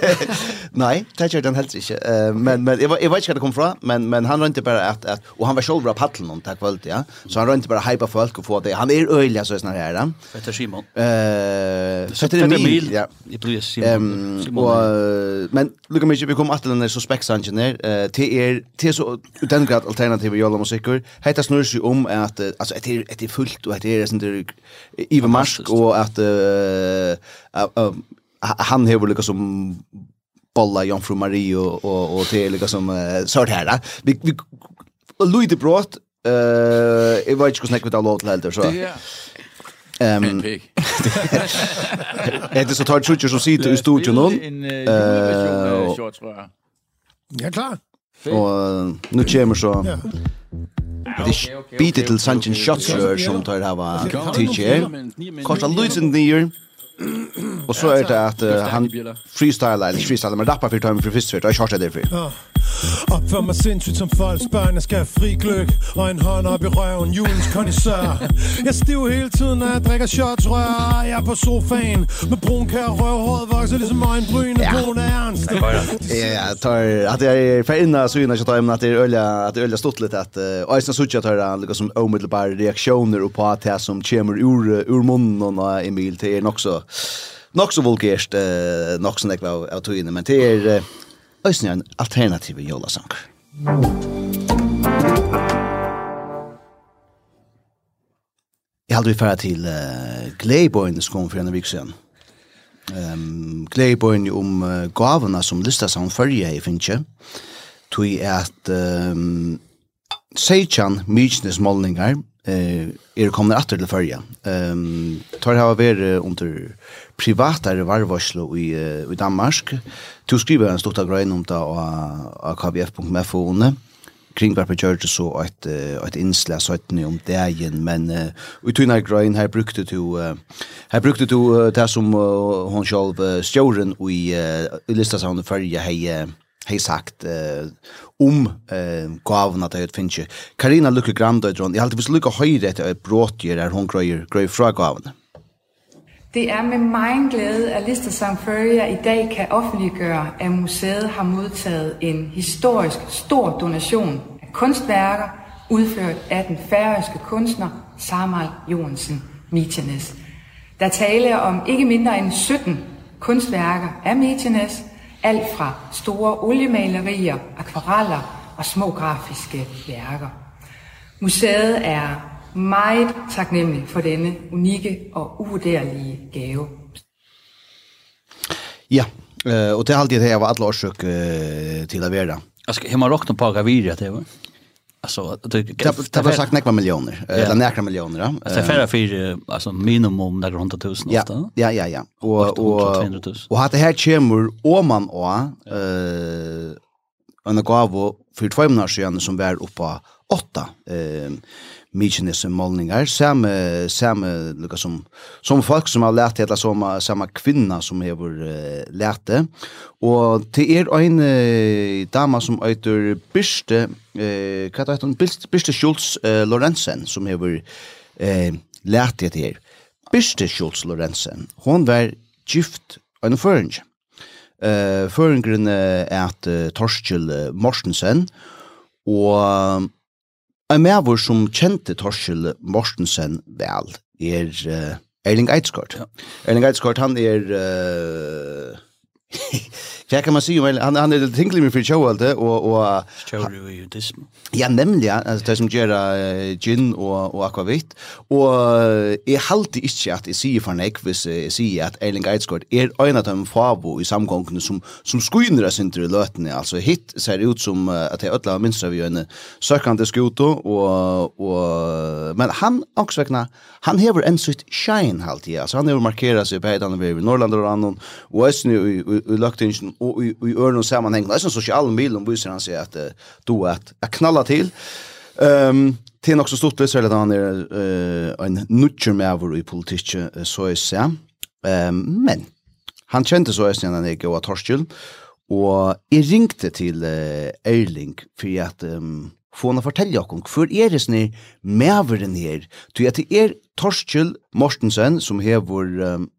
[LAUGHS] Nei, det kjørte han helst ikke. Uh, men, men jeg, jeg vet ikke hva det kom fra, men, men han rønte bare at, at og han var selv av paddelen om takk kveld, ja. Så han rønte bare hypa folk og få det. Han er øyelig, så er sånn her. Ja. Fetter Simon. Uh, Fetter Emil. Ja. Jeg blir Simon. Um, Simon og, uh, men lukka mykje, vi kom at den er så speksangener. Uh, til er, til så, den grad alternative jolla musikker, heita snurr seg om at, uh, altså, etter, etter fullt, og etter er, etter er, etter er, etter er, etter er, etter er, etter han har väl som bolla Jomfru Marie och och och till är liksom uh, sort här. Vi vi Louis de Brot eh uh, jag vet inte hur snackar vi då låt så. Ja. Ehm. Det är så tar sjukt som sitter i studion någon. Eh, shorts tror jag. Ja, klar. Och nu kommer så. Ja. Det bitet till Sanchez shots som tar det här var TJ. Kostar Luis in the year. Och så är det att uh, han freestylar, eller freestylar, men rappar för time för fyrst för, jag kört det för. Ja. Op for mig sindssygt som folksbarn Jeg skal have fri gløk Og en hånd op i røven Julens kondisør Jeg stiv hele tiden Når jeg drikker shots Rør jeg er på sofaen Med brun kær røvhåret Vokser ligesom øjenbryn ja. Brun er ernst Ja, jeg tar At jeg er færdig Så jeg tar At det er øl At det er øl stått litt At Øysen sutt Jeg tar Liga som omiddelbare reaksjoner På at det som kommer ur Ur munnen Og Emil Det er nok så Nok så vulgært, uh, nok så nekva av, av tøyene, men det er uh, øyne en alternativ jolasang. Jeg hadde vi færa til uh, Gleiborn som kom for en vik siden. Um, Gleiborn om uh, gavene som lista seg om førje i Finche, tog at um, Seichan, Mykinesmålningar, eh er kommer åter til förja. Ehm tar hava ver under privata varvarslo i i Danmark. Du skriver en stor grein om det och kvf.mfo under kring var på church så ett ett inslag så ett om dagen men ut uh, i grein här brukte du uh, här brukte du uh, det som uh, hon själv uh, stjorden i uh, listas han för jag hej hej sagt om eh, gaven at jeg finner. Karina lukker grand og dron, jeg halte hvis lukker høyre etter et bråtgjør er hun grøyer, grøyer fra gaven. Det er med meget glæde, at Lister Samføria i dag kan offentliggøre, at museet har modtaget en historisk stor donation af kunstværker, udført af den færøske kunstner Samal Jonsen Mitjenes. Der taler om ikke mindre end 17 kunstværker af Mitjenes, Alt fra store oliemalerier, akvareller og små grafiske værker. Museet er meget taknemmelig for denne unikke og uvurderlige gave. Ja, og det er alltid det jeg var alle årsøk til å være. Jeg skal hjemme råkne på hva vi det var. Alltså det det var sagt några miljoner eller några miljoner. Alltså färra för alltså minimum några hundra tusen Ja, ja, ja, ja. Och och och hade här chimur om man och eh en gåva för två månader sedan som var uppe åtta. Ehm Mykines målningar samme samme lukka som som folk som har lært det, som samme kvinna som hevur uh, lært det. Og til er ein uh, dama som heter Birste eh uh, hon? Birste, Birste Schulz uh, Lorentzen som hevur eh uh, lært det her. Birste Schulz Lorentzen hon var gift ein føring eh uh, føringen uh, at uh, Torskjell uh, Mortensen. Og En mevor som kjente Torskjell Mortensen vel er uh, Erling Eidsgård. Ja. Erling Eidsgård, han er... Uh, [LAUGHS] Så kan man se om han han är tänklig med för showalde och och show ju det. Ja, nämligen alltså det som gör gin och och akvavit och är halt inte att i sig för nek vis sig att Erling Guidesgård är en av de favo i samgången som som skynrar sig inte i löten alltså hit ser ut som uh, att det ödla minst av en sökande skoto och och men han också vekna han hever en sitt shine halt i alltså han hever markerar sig på ett annat Norrland och annan och är nu i i og i i örnon sammanhang det är som social mil om visar han at att då att att knalla till. Ehm till nok så stort det særlig han er uh, en nutcher med över i uh, så jeg så. Ehm men han kjente så är han är gå att og och ringte ringte till Erling för att um, få henne fortelle okkur, hver er det sånn medveren her? Du, at det er Torskjell Mortensen, som hever um,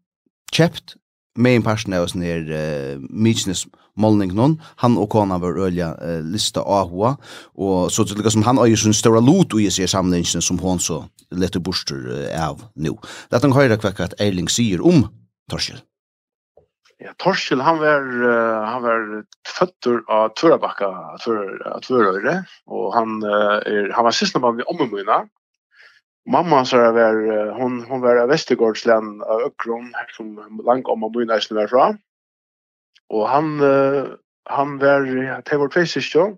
kjøpt med en person av oss nere uh, Mykinis målning noen, han og kona var ølja uh, lista av hoa, og så til lykka som han øyer sin større lot og gjesir samlingene som hon så lette borster uh, av nu. Lett han høyre kvekka at Erling sier om Torskjell. Ja, Torskjell, han var, uh, han var føtter av Tvørabakka, Tvørøyre, og han, uh, er, han var sysna mann i ommemøyna, Mamma så var väl hon hon var i Västergårdsland av Ökron som långt om man bor i fra. Och han han var till vårt fysiska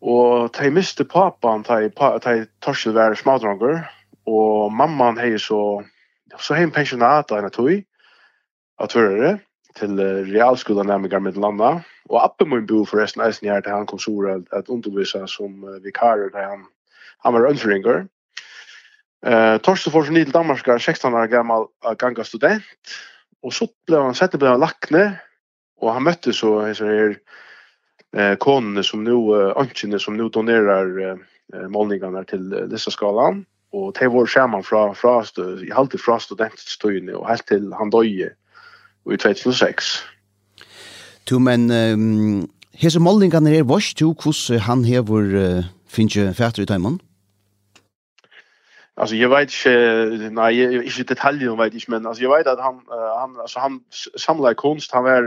Og de miste papan, de, de torsel var smadranger, og mamman hei så, så hei en pensjonat av henne tog, av tvørere, til realskolen nærmere med landa, og appen min bo forresten eisen her til han kom så at undervisa som vikarer, der han, han var ønfringer, Eh, Torsten får ned til Danmark, 16 år gammal ganga student, og så ble han sett ble han og han møtte så så her eh konene som nu ankene som nu donerar eh, målningarna till eh, dessa skalan och det var skärman från från i halt fra studentstøyene, och helt till han døye i 2006. Tu men um, hese målningarna er vars tu hos han hevur uh, finnje fætur i taimann? Alltså jag vet inte nej jag inte detaljer vet inte men alltså jag vet att han han alltså han samlar konst han var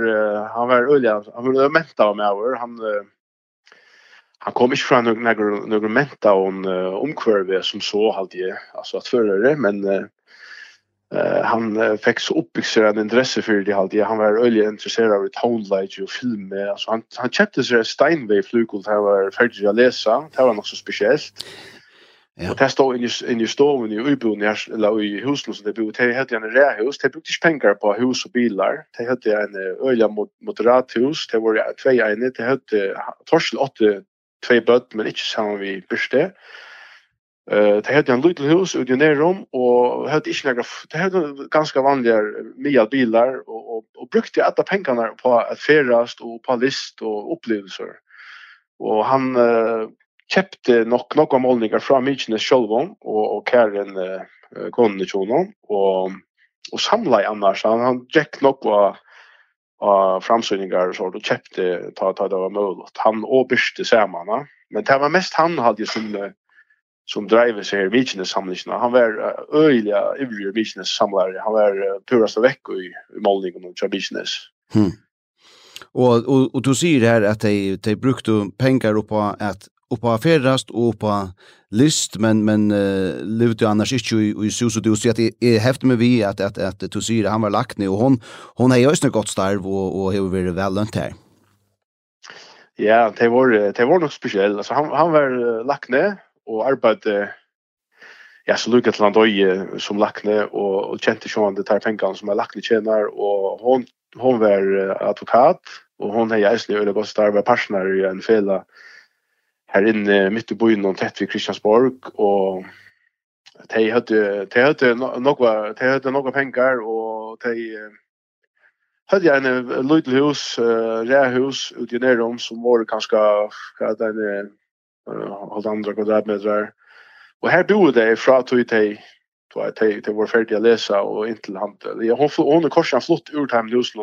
han var ölja han var menta med över han han kom inte från några några menta om omkurve som så hade jag alltså att förare men eh han fick så uppbyggd en intresse för det hade han var ölja intresserad av tonlight och film alltså han han köpte sig Steinway flugel det var färdigt att läsa det var något så speciellt Ja. Och där stod inn i inn i stormen i Ubon när eller i huslås det bodde det hade en rähus det brukte penger på hus och bilar det hade en øyla mot moderat hus det var två ene det hade torsel åtta två bøtt, men inte sammen vi börste Eh det heter en liten hus ut i nedrom, och hade inte några det hade ganska vanlige mye bilar og, och, och brukte alle pengarna på at ferast och på list och upplevelser. Och han kjøpte nok nok av målningar fra Mykines Sjolvon og, og Karen eh, konen i Tjono og, og samla i annars. Han, han gikk nok av av framsynningar og sånt, og kjøpte ta, ta det var mulig. Han og byrste samene. Men det var mest han hadde som, som drev seg her Mykines-samlingene. Han var øyelig ivrig Mykines-samlare. Han var uh, purast vekk i, i målningen til Mykines. Hmm. Og, og, og du sier her at de, de brukte penger på at på ferrast og på list men men uh, levde annars inte i, i sus så du så att är häftigt med vi att att att du ser han var lagt nu och hon hon har ju också gott starv och och har blir väl lönt här. Ja, det var det var något speciellt. Alltså han han var lagt ner och arbetade ja, så lukket til han døye som lakne, og, og kjente ikke han det tar pengene som er lakne tjener, og hon, hon var advokat, og hon er jæslig øyne godt var personer i en fela här inne mitt i byn och tätt vid Kristiansborg och de hade de hade några de hade några pengar och de hade en litet hus, rähus ute i Nerom som var kanske vad det är halv andra kvadratmeter. Och här bodde de fra tog de tog de var färdiga läsa och inte han. Jag hon hon korsade flott ur hem husen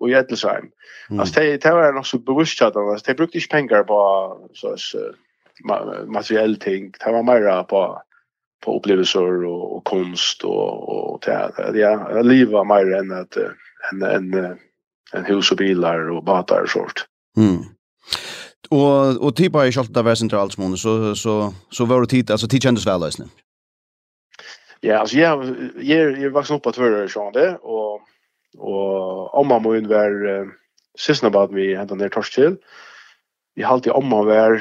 och Edelsheim. Mm. Alltså det det var nog så bevisst att alltså det brukte inte pengar på så så, materiell ting. Det var mer på på upplevelser och, och konst och och det ja, livet mer än att en en en hus och bilar och båtar och sånt. Mm. Och och typ i skalt där var centralt mån så så så var det tid alltså tid kändes väl lösning. Ja, alltså jag jag jag var upp på Tvärö så det och Og omma min var uh, sysna bad vi hentan ned til. Vi halte omma var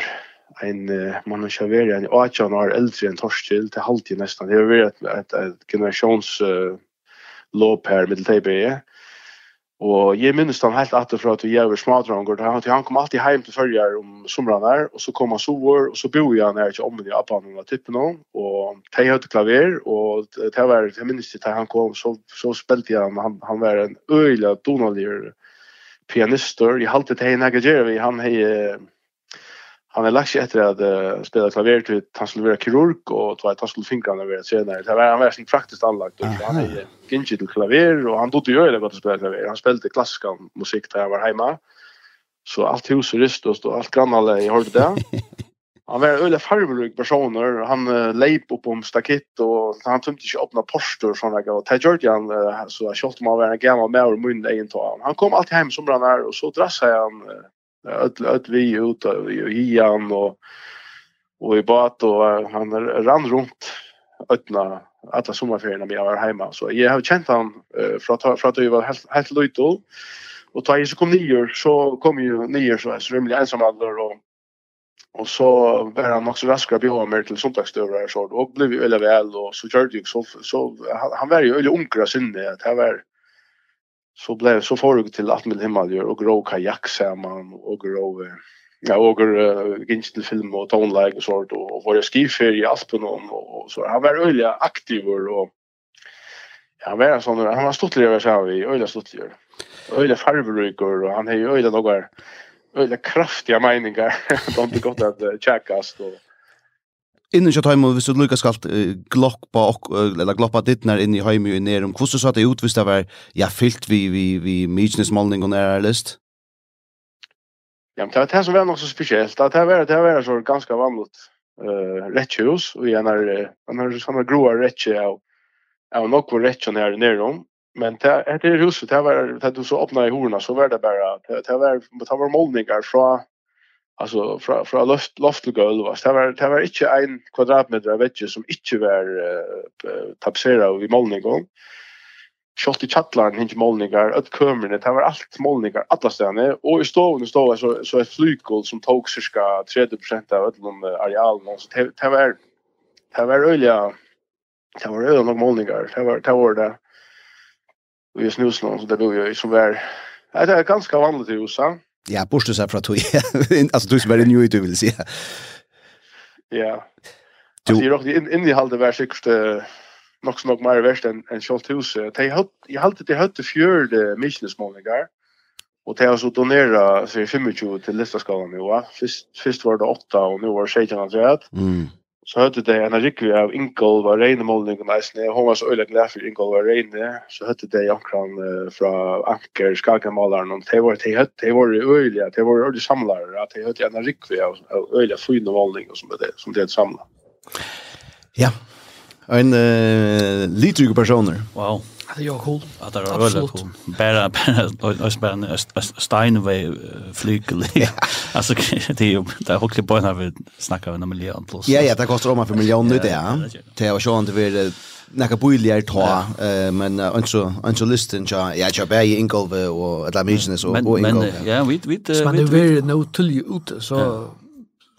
en uh, man har kjaveri en 18 år eldre enn Torskjell til til halte nesten. Det har vært et, et, et generasjons uh, låp her mittelteipeie. Ja Og jeg minnes han helt etter fra at vi gjør smadranger. Han, han kom alltid hjem til følger om sommeren her, og så kom han sover, og så bor jeg her til om i Abbanen og tippen nå, og de hadde klaver, og det var, jeg minnes det, han kom, så, så spilte jeg han, han, han var en øyla donalier pianister. Jeg halte det henne jeg gjør, han hei, han er lagt sig efter att uh, spela klaver till han skulle være kirurg och två att han skulle fingrene være senere. Det var han var sin praktiskt anlagt och han er gick til klaver och han trodde jo det godt å spela klaver. Han spelade klassisk musik där jag var hemma. Så allt hus och rist och allt grannale i hørte det. [LAUGHS] Han var öle farbruk personer, han uh, leip opp om stakett och han tömde inte öppna Sånn, og det och han, uh, så jag meg å være en gammel med och mun egen. Han kom alltid hem som brann där och så drassade han uh, öll öll vi ut och Ian och och i båt och han rann runt öppna alla sommarferierna när var hemma. Så jag har känt han uh, från från att jag var helt helt liten och tar jag så kom nior så kom ju nior så är så rymlig ensam alla och och så var han också raskare på mig till söndagsdörrar så och blev ju väldigt väl och så körde ju så så han, han var ju väldigt onkra synne att Det var så blev så får du till att med himmel och grå kajak samman och grå ja och uh, gins till film och tonlag och sånt och, och jag skifer i Aspen och, och så. Han var öliga aktiv och han var sån han var stottligare så vi öliga stottligare öliga farbrukor och han. Har ju öliga några öliga kraftiga meningar [LAUGHS] de inte gott att uh, checkas och innan kjøtt heim, og hvis du lukka skal uh, gloppa, ok, eller gloppa ditt dittnar inn i heim og ned om, hvordan sa det ut hvis det var, ja, fyllt vi, vi, vi myknesmålning og nære list? Ja, men det var det som var nok så spesielt, det var det var så ganske vanligt uh, rettjehus, og igjen er, han har sånne groa rettje av, av nokko rettjen her nere om, men det er huset, det var, det du så åpna i horna, så var det bare, det var, det var målningar fra, alltså från från loft loft till golv var det var det var inte en kvadratmeter av vägg som inte var uh, tapetserad och i målning gång Kjolti Chatlan hinge målningar, öll kömrene, det var allt målningar, alla stedene, og i stovene stod så, så et flygkål som tog cirka 30% av öllum arealen, så det, det var, det var øyla, det var øyla nok målningar, det var det, var det, vi i snusen, så det bor jo, som var, det är ganske vanligt i USA, Ja, borste seg fra tog. [LAUGHS] altså, du som er ny ut, du vil si. Ja. Du... Altså, jeg råkte inn i halde vær sikkert nok så nok mer verst enn en Kjolt hus. Jeg halte til høyte fjørde misjonesmålinger, og det har så donera seg 25 til nu va. Først, først var det 8, og nu var det 16, han sier. Mm så hørte det en rikvi av Ingol var reine målning og neisne, hun var så øyla glad for Ingol var reine, så hørte det jankran fra Anker, Skagenmalaren, og det var, det hørte, det var øyla, det var øyla samlare, at det hørte en rikvi av øyla fyne målning som det, som det samla. Ja, en uh, litrygge personer. Wow det är cool. Ja, det var väldigt cool. Bara bara bara Steinway flygel. [LAUGHS] Alltså det är ju det är också bara när vi snackar om en miljon plus. Ja, ja, det kostar om en miljon nu det. Det var ju det var vi näka billigare ta men alltså alltså listen ja ja jag bär i Ingolve och att la mig så och Ingolve. Men ja, vi vi Men det är no till ju ute så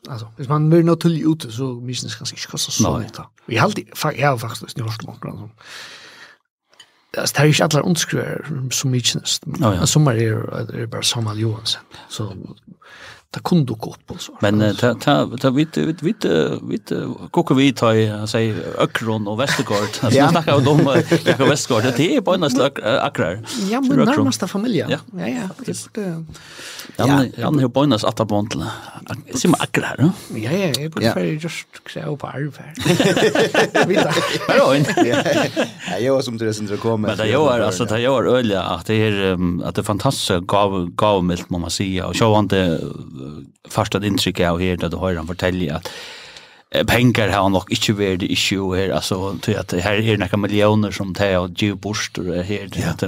Alltså, hvis man blir naturlig ute, så misnes kanske inte kostar så mycket. Vi har alltid, jag har faktiskt jeg har faktisk, Alltså det är ju alla underskriver som mycket nästan. Som är, är bara Samuel Johansson. Så ta kunde gå upp så. Men ta ta ta vit vit vit vit kokar vi ta säg Ökron och Västergård. [LAUGHS] Alltså vi snackar om dem Jakob Västergård det är på en slags akrar. Ja, men närmaste familjen. Ja, ja. ja. Det Ja, han har på en slags attabondla. Sim akrar. Ja, ja, jag borde för just så på arvär. Vi tar. [LAUGHS] Ja, in. Ja, jag som det som så kommer. Men det gör alltså det gör öliga att det är att det fantastiskt gav gavmilt, må man säga och så första intrycket jag hörde att höra han fortälja att pengar har nog inte varit issue här. Alltså till att här är några miljoner som tar och ju bort och här att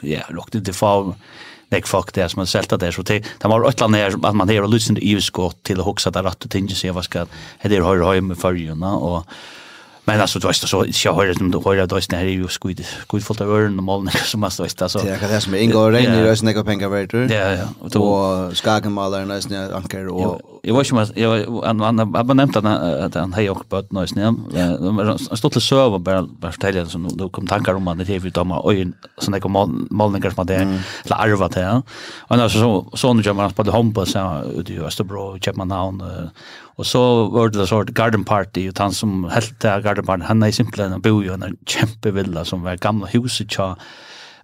ja lockte det få nek folk det som har sälta det så det var ett land här att man här och lyssnade i skott till att huxa där att ting, sig vad ska det här har høyre med fyrjuna, och Men alltså du vet så jag hörde dem då hörde då när det ju skuld fullt av ören och moln som man så alltså. Det är det som ingår regn i rösten och pengar vet du. Ja ja. Och skakenmalaren är nästan anker och jag var ju vad jag han han har nämnt att han hej och bött nice nem. Han stod till söva bara bara fortälja så då kom tankar om att det är vi då med ögon så när kom målningar som det eller arva det. Och när så så nu jamar på det hompa så ut i Österbro Köpenhamn och så var det sort garden party och han som helt garden party han är simpelt en bo ju en kämpevilla som var gamla huset tja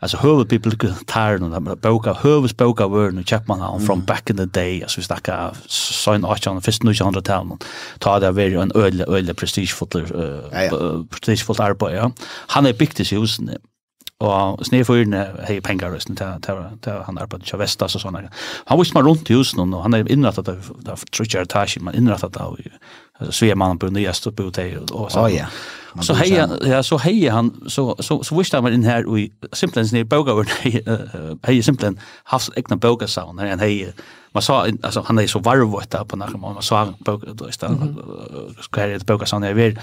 alltså huvudbibliotekaren och boka huvudboka var nu Chapman on from back in the day alltså vi snackar sån och han först nu andra tal ta det var en öle öle prestigefull uh, prestigefull arbete ja han är byggt i husen og snefyrne hei pengar røsten til, til, til han arbeidde til Vestas og sånne. Han visste man rundt i husen, og han er innrettet av, av trutjer etasjen, man innrettet av alltså så är man på nya stopp ut där och så. ja. Så heja ja så heja han så så så visst han var in här och simpelthen ner boga och heja simpelthen haft egna boga sound och heja man sa alltså han är så varvvåt där på nacken man sa boga då istället ska det boga sound är väl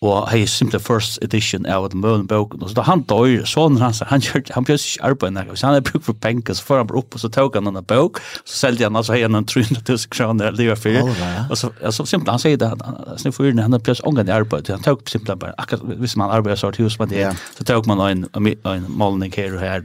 og hei simply first edition av den mølen boken, og så da han døy, sonen hans, han gjør, han bjør ikke arbeid nekka, så han er bruk for penger, så får han bare opp, og så tog han en bok, så seldi han, altså hei han 300 000 kroner, livet fyrir, og så, så simpelt han sier det, han sniff fyrir, han har bjør ongan i arbeid, han tog simpelt bare, akkurat, hvis man arbeider så hus med det, så tog man en, en målning her og her,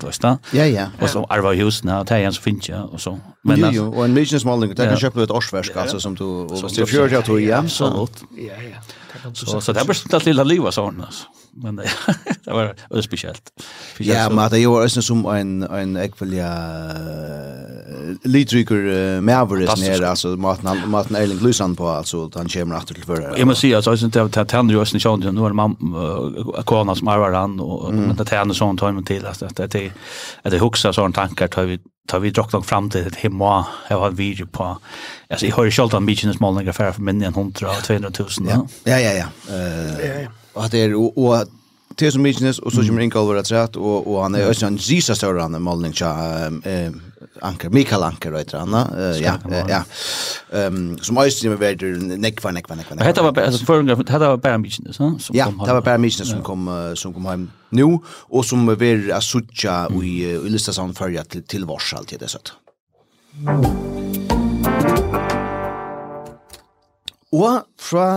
ja, ja, og så arva husene, og teg han så finnes jeg, og så, men, jo, jo, og en mykines målning, det kan kjøpe et årsverk altså, som du, og så, det så, så, så, så, så, så, ja. så, så Så, så det är bäst att lilla liva sådana. Alltså men det var öde speciellt. Ja, men det var ju som en en ekvilja litrycker mäveris ner alltså maten maten Erling Lusan på alltså han kommer åter till förra. Jag måste säga så syns inte att han ju oss sjön nu är man kona som är han och men det tänder sånt tar man till att det är att det huxar sån tankar tar vi tar vi dock nog fram till ett hemma jag har en video på alltså jag har ju själv en bitchen små några för för min 100 200 000. Ja ja ja. Eh Och det är och, och till som business och så kommer in Calvert att säga och och han är också en Jesus så han målning tja eh Anker Mikael Anker vet du han ja ja. Ehm som måste ju vara det neck för neck för neck. Hade var alltså förrän hade var bara business va som Ja, det var bara business som kom som kom hem nu och som vi är sucha i i lista som förja till till vars alltid det så att. Och fra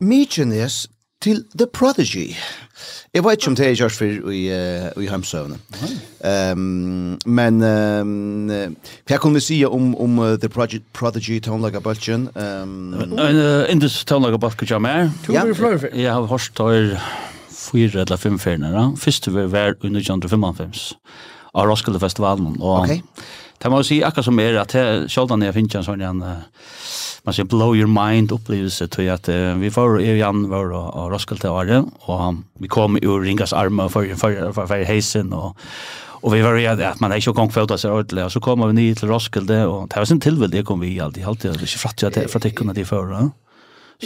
Mykines til The Prodigy. Jeg vet ikke om det er gjort for i, uh, i heimsøvne. Um, men um, hva kan vi si om, om uh, The Prodigy tonelaga tånlagerbalken? Um, en uh, indus tånlagerbalken er her. Ja. Jeg har hørt her fyra eller fem ferier. Første var under 1955 av Roskilde-festivalen. Og okay. Det må jeg si akkurat som er at sjoldan jeg finner en sånn en man sier blow your mind opplevelse til at vi var og Jan var og, og Roskilde året og vi kom ur Ringas arme for, for, for, for heisen og Og vi var redd at man er ikke gang født seg ordentlig, og så kom vi ned til Roskilde, og det var sin tilvild, det kom vi i alltid, jeg halte det ikke fratt fra tikkene de før.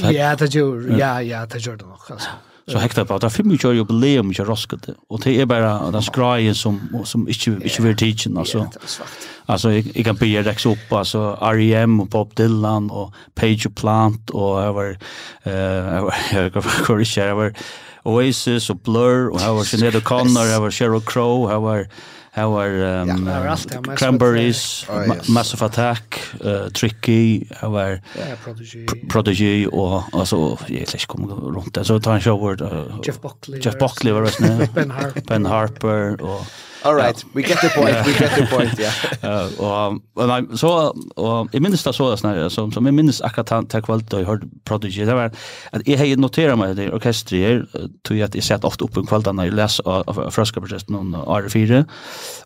Ja, det gjorde, ja, ja, det gjorde det nok, altså så hekta på det er 25 år jubileum i Roskilde Og det er bare den skrajen som som ikke, inte inte vill teachen alltså alltså jag kan be rex upp alltså REM och Bob Dylan och Page Plant och var, eh jag går [LAUGHS] var, Oasis och Blur och var Sinead O'Connor över Sheryl Crow över Här var um, ja, var Cranberries, oh, yes. Massive Attack, uh, Tricky, här var yeah, Prodigy. Pr Prodigy och alltså jag vet inte kom runt där så tar en show word uh, Jeff Buckley. Jeff Buckley var det [LAUGHS] Ben Harper. Ben Harper och All right, we get the point, we get the point, [LAUGHS] ja. Og og nei, så og jeg minnes det så snarere, som som jeg minnes akkurat han til kvalt og hørte Prodigy, det var at jeg har noteret meg det orkestret her, tog at jeg sett ofte oppe om kvalt når jeg leser Frøskapertesten om R4,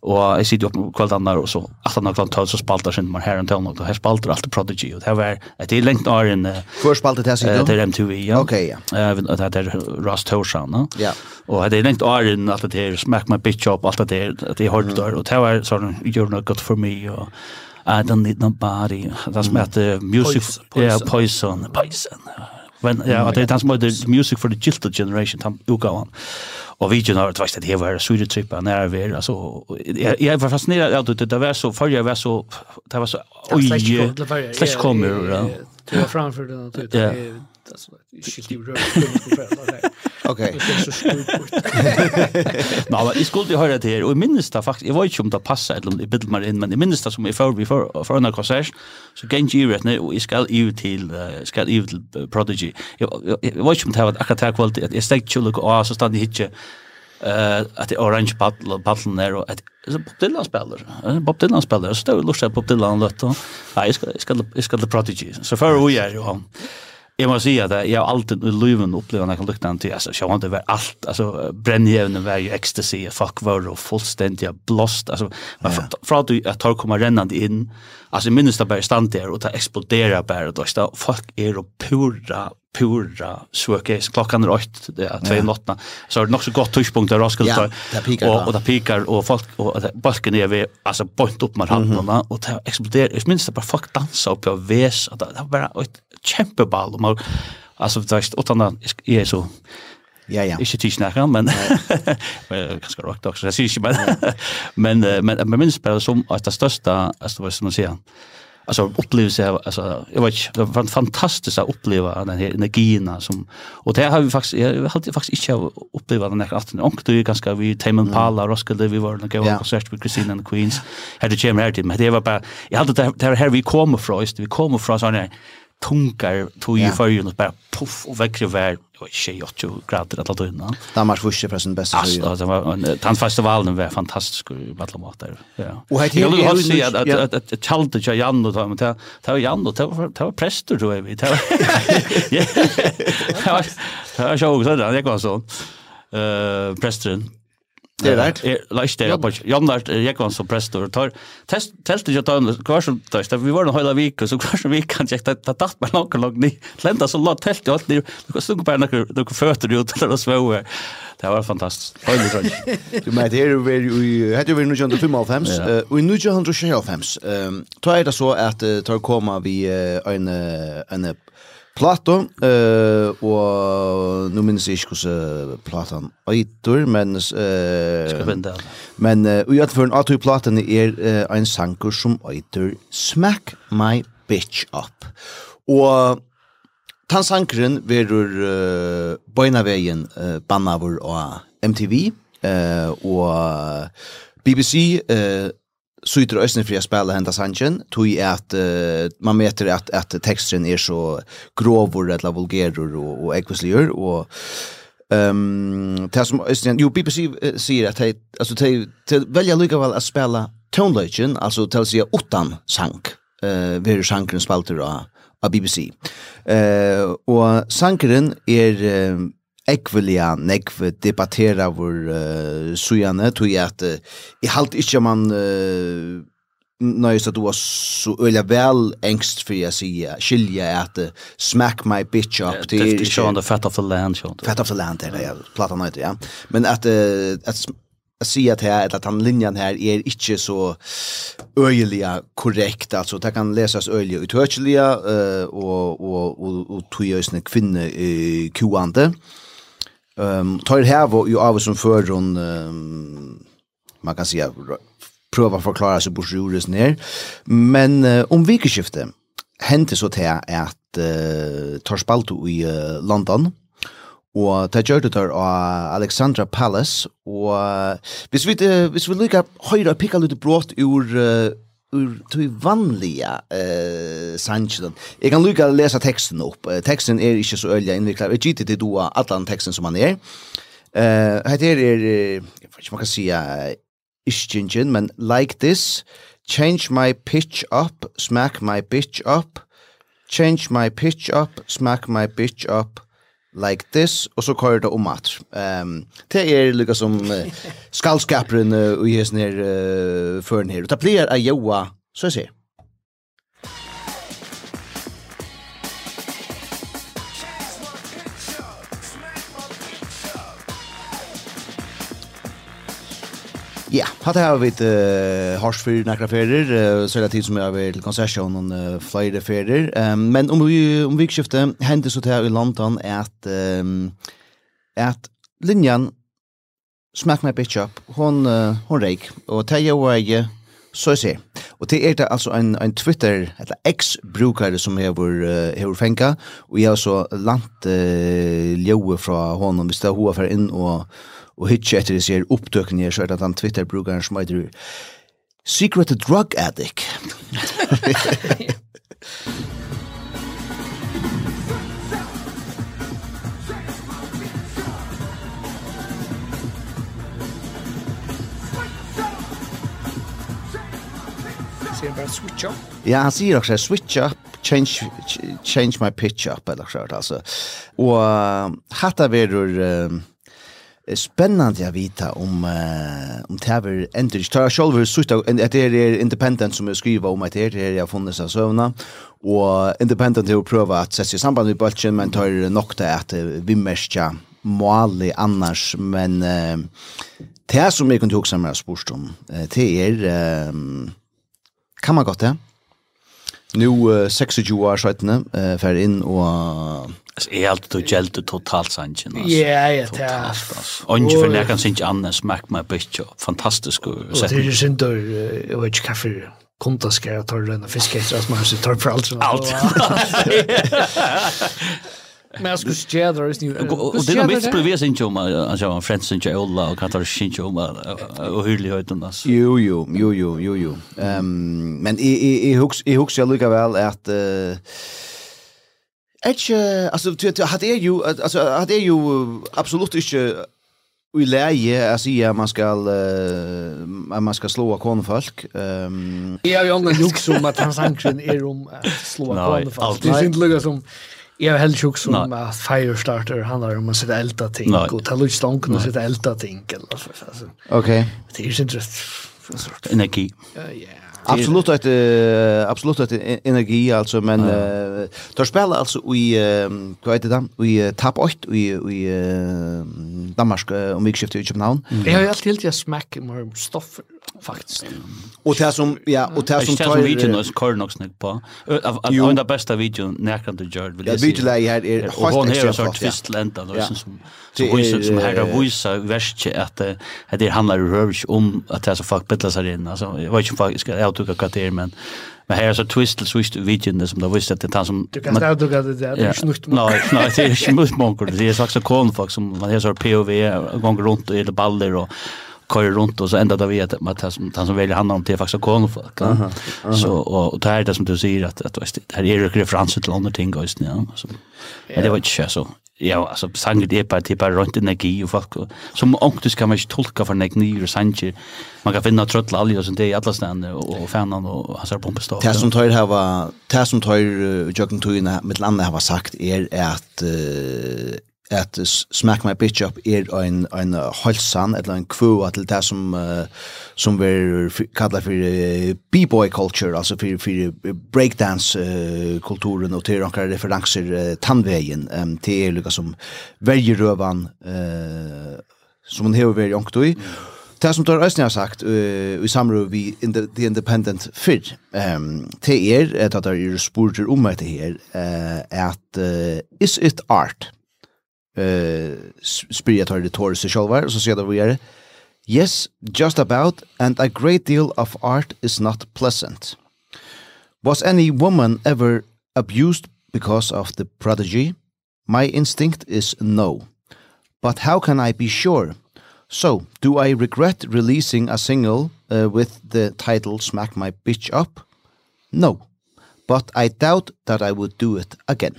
og jeg sitter oppe om annar og så at han har kvalt så spalter sin man her en tøvn, og her spalter alltid Prodigy, og det var at det er lengt år enn Hvor spalter det sikkert? Det er MTV, ja. Ok, ja. Det er Ross Torshavn, ja. Og det er lengt år enn alt det her, Smack My Bitch Up, alt det det at jeg hørte der, og det var sånn, you're not good for me og I don't need nobody. Det som heter Music ja, Poison. Poison. Men ja, det är den som heter Music for the Jilted Generation, han utgav Og vi har tvist at det var syretrippa nær vi, altså, jeg, jeg var fascineret av det, det var så, før jeg var så, det var så, oi, slags kommer, ja. Det var framfor det, det det så det skilt i rör Okej. [LAUGHS] Nå, men i skulle höra det här och minns det faktiskt. Jag var ju om det passar eller om det bild mer in men i minns det som i får vi för för en konsert så gain ju rätt nu och ska ju till ska ju till prodigy. Jag var ju om det var akkurat kvalitet. Jag steg chulik och så stannade hitche eh at det orange battle battlen där och att Bob Dylan spelar. Bob Dylan spelar. Så det är lustigt Bob Dylan lätt. Nej, jag ska jag ska jag ska the prodigy. Så för vi är ju han. Jeg må si at jeg har alltid i livet upplevt när jag luktar till alltså jag har inte varit allt var ju ecstasy fuck var och fullständigt blåst alltså man ja. från att jag tar komma rännande in Alltså minst där det bara stand där och det explodera bara då. Så folk är och pura, pura svökes. Klockan är åt, det är två i natten. Så det nog så gott tushpunkt där Raskal ja. Och, och det pikar och folk, och balken är vi, alltså point upp med handen. Och det explodera Jag minns det bara folk dansa uppe ves, väs. Det var ett kämpeball. Och man, alltså, det utan är så Ja, ja. Ikke tis snakker, men ganske [LAUGHS] rock også? jeg sier ikke, [LAUGHS] men, men, men, men minst bare som at det største, altså, hva skal man si, alltså upplevelse alltså jag vet det var fantastiskt att uppleva den här energin som och det har vi faktiskt jag hade faktiskt inte upplevt den här afton och det är ganska vi Tame Impala Roskilde vi var och gå konsert med Christine and the Queens. Hade Jim Hardy men det var bara jag hade det här vi kommer från vi kommer från såna tungar tog i för och bara puff och väckre vär och tjej 80 grader att ladda innan. Danmark vurser för sin bästa förrjun. Alltså, det var, tandfestivalen var fantastisk i matlamåter. Ja. Och här till jag vill säga att, att, att, att Jan och men det var Jan och det var präster tror jag vi. Det var, det var, [LAUGHS] [LAUGHS] det var, det var, det var, det var, det var, det var, det det det det det var, det var, det var, Det er rett. Lars det på. Jan Lars Jekvans som prestor tar test test det tar kvar som test. Vi var en hela vecka så kvar som vi kan jag ta ta tatt på någon lång ni. Lända så låt tält allt ni. Du kan sunga på några du kan fötter ut eller så Det var fantastiskt. Hörde du Du med här över vi hade vi nu ju under 55 och nu ju 125. Ehm tar det så att tar komma vi en en Plato, uh, og nå minnes jeg ikke hvordan platan øyter, men... Uh, men uh, i etterfor en atøy platan er uh, en sanker som øyter Smack My Bitch Up. Og tan sankeren verur uh, bøyna vegin uh, bannavur og MTV, uh, og BBC, uh, så ytter ösnen för att spela hända tog i att uh, man mäter att att teksten är så grovor eller vulgerer och och ekvislier och ehm um, det som ösnen jo, BBC säger att altså, alltså det velger likevel å att spela altså alltså å si utan sank eh uh, ved sangeren spalter av BBC eh uh, och sangeren är uh, ekvelia nekv debattera vår uh, sujane, tog jeg at uh, i halt ikke man uh, nøyest at du var så øyla vel engst for jeg sier, skilja at uh, smack my bitch up. Det er ikke sånn, fat of the land, sånn. Fat of the land, det er ja, plata nøyde, ja. Men at, uh, at jag säger att här att han linjen här är inte så öjliga korrekt alltså det kan läsas öjliga uthörliga eh och och och och tjejsne kvinne eh kuande Ehm tar här var ju av som för hon um, man kan säga prova förklara sig på juris ner. Men uh, om vikeskifte hände så till att uh, tar spalto i uh, London. Og det gjør det der av Alexandra Palace, og hvis vi, uh, hvis vi lykker høyre og pikker litt brått ur uh, ur tui vanliga eh sanchen. Jag kan lukka läsa texten upp. Texten är inte så ølja invecklad. Jag gitte det då alla texten som man är. Eh uh, heiter det jag vet inte man kan sia ischingen men like this change my pitch up smack my bitch up change my pitch up smack my bitch up like this och så kör det om att ehm det är lika som [LAUGHS] uh, skallskapren och ges ner uh, förn här och blir a joa så ser. Ja, hatt har vi uh, hars for nekra ferier, uh, så er det tid som jeg har vært til konsesjon og uh, flere ferier. Um, men om vi, om vi skifter, hendte så til i London at, um, at linjen Smack My Bitch Up, hon, uh, hon reik, og det er jo jeg, så jeg ser. Og det er det altså en, en Twitter, eller X-brukare som jeg har uh, fengt, og jeg har så lant uh, ljøe fra honom, hvis det er hun er inn og og hitje etter det ser opptøkken her, så er det den Twitter-brukeren som heter Secret Drug Addict. sier bara switch up. Ja, han sier også, switch up, change change my pitch up eller så alltså. Och hatta verur um, spännande att veta om uh, om Taver Enters tar själv så att det är independent som skriver om att det är jag funnits av sövna och independent har prova att sätta sig i samband med bulten men tar nog det att vi mästja måli annars men uh, det som jag kunde också mig spurst om det är um, kan man gott det? Ja? Nu uh, 26 år sedan eh för in och Alltså är allt då gällde totalt sanchen alltså. Ja, ja, det. är. Och inte för när kan synch annars märkt my bitch. Fantastiskt. Så det är ju synd då vet ett kaffe konta ska jag ta den fisketra som man så tar för allt. Allt. [LAUGHS] [LAUGHS] Men jag skulle skädra just nu. Och det är mitt previs inte om alltså jag har friends ju alla och Katar ju man och hyrligheten alltså. Jo jo jo jo jo jo. Ehm men i i i hooks i hooks jag lukar väl att eh Ech alltså du hade ju alltså hade ju absolut inte Vi läge att säga man ska uh, man ska slå konfolk. Ehm um... Jag har ju ångan hooks om att han sanction är om att slå konfolk. Det synd lukar som Jag har helt sjuk som att Firestarter handlar om att sätta elda ting och ta lite stånk och sätta elda ting. Okej. Det är ju inte Energi. Ja, ja. Absolut att uh, absolut att energi alltså men ja. uh, tar spela alltså i uh, vad heter det i uh, tap 8 i i uh, Danmark uh, om vi skiftar i Köpenhamn. Mm. Jag har alltid helt jag smack mer stoff faktiskt. Och det som ja, och det som tar videon är kort nog snyggt på. Av av den bästa videon närkant du gör vill jag se. Ja, videon är är här hon har sort twist lenta då som som så som här då visa värst att att det handlar rövs om att det så fuck bittla sig in alltså jag vet inte faktiskt jag tog att det men Men här är så twist så visst videon som då visste att det tar som Du kan ta du kan det är snukt. Nej, nej, det är snukt monkel. Det är så också konfolk som man har så POV gånger runt i det baller och kör runt och så ända då vi att det som han som väljer handlar om det faktiskt kon folk. Så och, och det här är det som du säger att att det här är ju referens till andra ting guys ja. Så men det var inte så. Ja, alltså sanget är bara typ runt energi och folk som onktus kan man inte tolka för nek nyr och sanjer. Man kan finna tröttla alger sånt det i alla ställen och fanan och hans pumpestad. Det som tar här var det som tar uh, kan tog in med landa har sagt är att at Smack My Bitch Up er ein ein holsan eller ein kvøa at det som uh, som ver kalla for uh, b-boy culture altså for for breakdance uh, kulturen og til onkar referanser uh, tannvegen um, til er lukka som vergerøvan uh, som han hever veri onkt i Det som tar Østene har sagt uh, i samråd vi in the, the Independent Fyr um, til er, at det er spurter om etter her, uh, at uh, is it art? eh spyr tar det tors og så sier det vi er, Yes, just about and a great deal of art is not pleasant. Was any woman ever abused because of the prodigy? My instinct is no. But how can I be sure? So, do I regret releasing a single uh, with the title Smack My Bitch Up? No. But I doubt that I would do it again.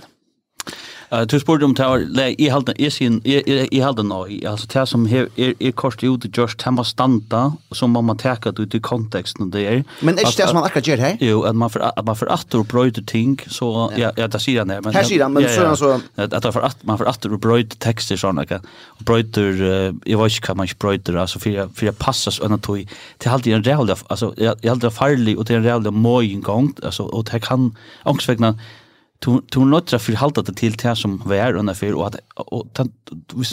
Uh, du spurte om det var, i jeg i sin, i halte nå, altså det som er, er, er kort ut ute det må standa, og så må man teka det ut i konteksten det er. Men er ikke det som man akkurat gjør her? Jo, at man, for, at man for atter og brøyder ting, så, ja, ja det sier han her. Men, her sier han, men så er han så... At, at for at, man for atter og texter tekster sånn, ikke? Og brøyder, jeg vet ikke hva man ikke brøyder, altså, for jeg, for jeg passer sånn at det er alltid en real, altså, jeg, jeg er alltid farlig, og det er en real måing gang, altså, og det kan, ångsvegna, du du några för halta det till det som var under för och att och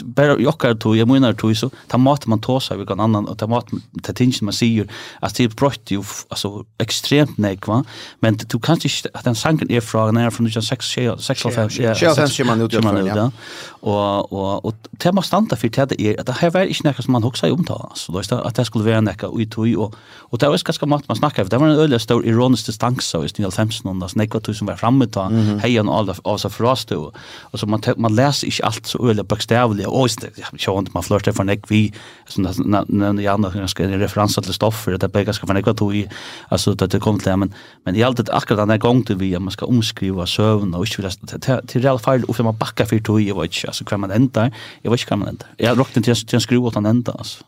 bara jockar to jag menar to så ta mat man tar sig kan annan och ta mat ta tinge man ser ju att det brott ju alltså extremt nek va men du kan inte att den sanken är från när från 6 6 5 6 man ut ja och och och det måste standa för det är att det här var inte något som man huxar om ta så då är det att det skulle vara näka och to tog och och det var ganska mat man snackar det var en öliga stor ironisk distans så i 95 någon där snäcka som var framme ta hei han alla av sig då och så man man läser inte allt så öle bokstavligt och så jag inte man flörtar för nek vi så när jag andra ganska en referens till stoff för det bägge ska för nek vad vi alltså det det kommer till men men i allt det akkurat den här gången till vi man ska omskriva sövn och inte vill till real fall och för man backa för tog jag vet inte alltså kan man ända jag vet inte kan man ända jag rockte till en skruv åt han ända alltså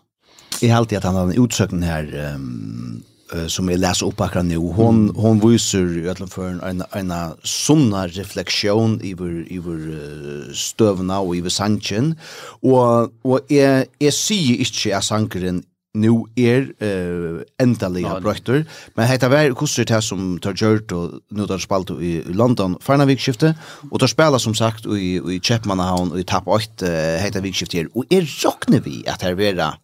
i allt alltid att han har en utsökning här um, uh, som jeg leser opp akkurat nu, hon, mm. hon viser i alle fall en, en sånna refleksjon över, støvna og i vår sanchen. Og, og jeg, jeg sier ikke at sankaren nu er uh, endelig av brøkter, men heita vær kusser til som tar gjørt og nu tar spalt i, London farna vikskiftet, og tar spela som sagt i, i Kjeppmannahavn og i Tapp 8 uh, heita vikskiftet her, og er råkne vi at her vera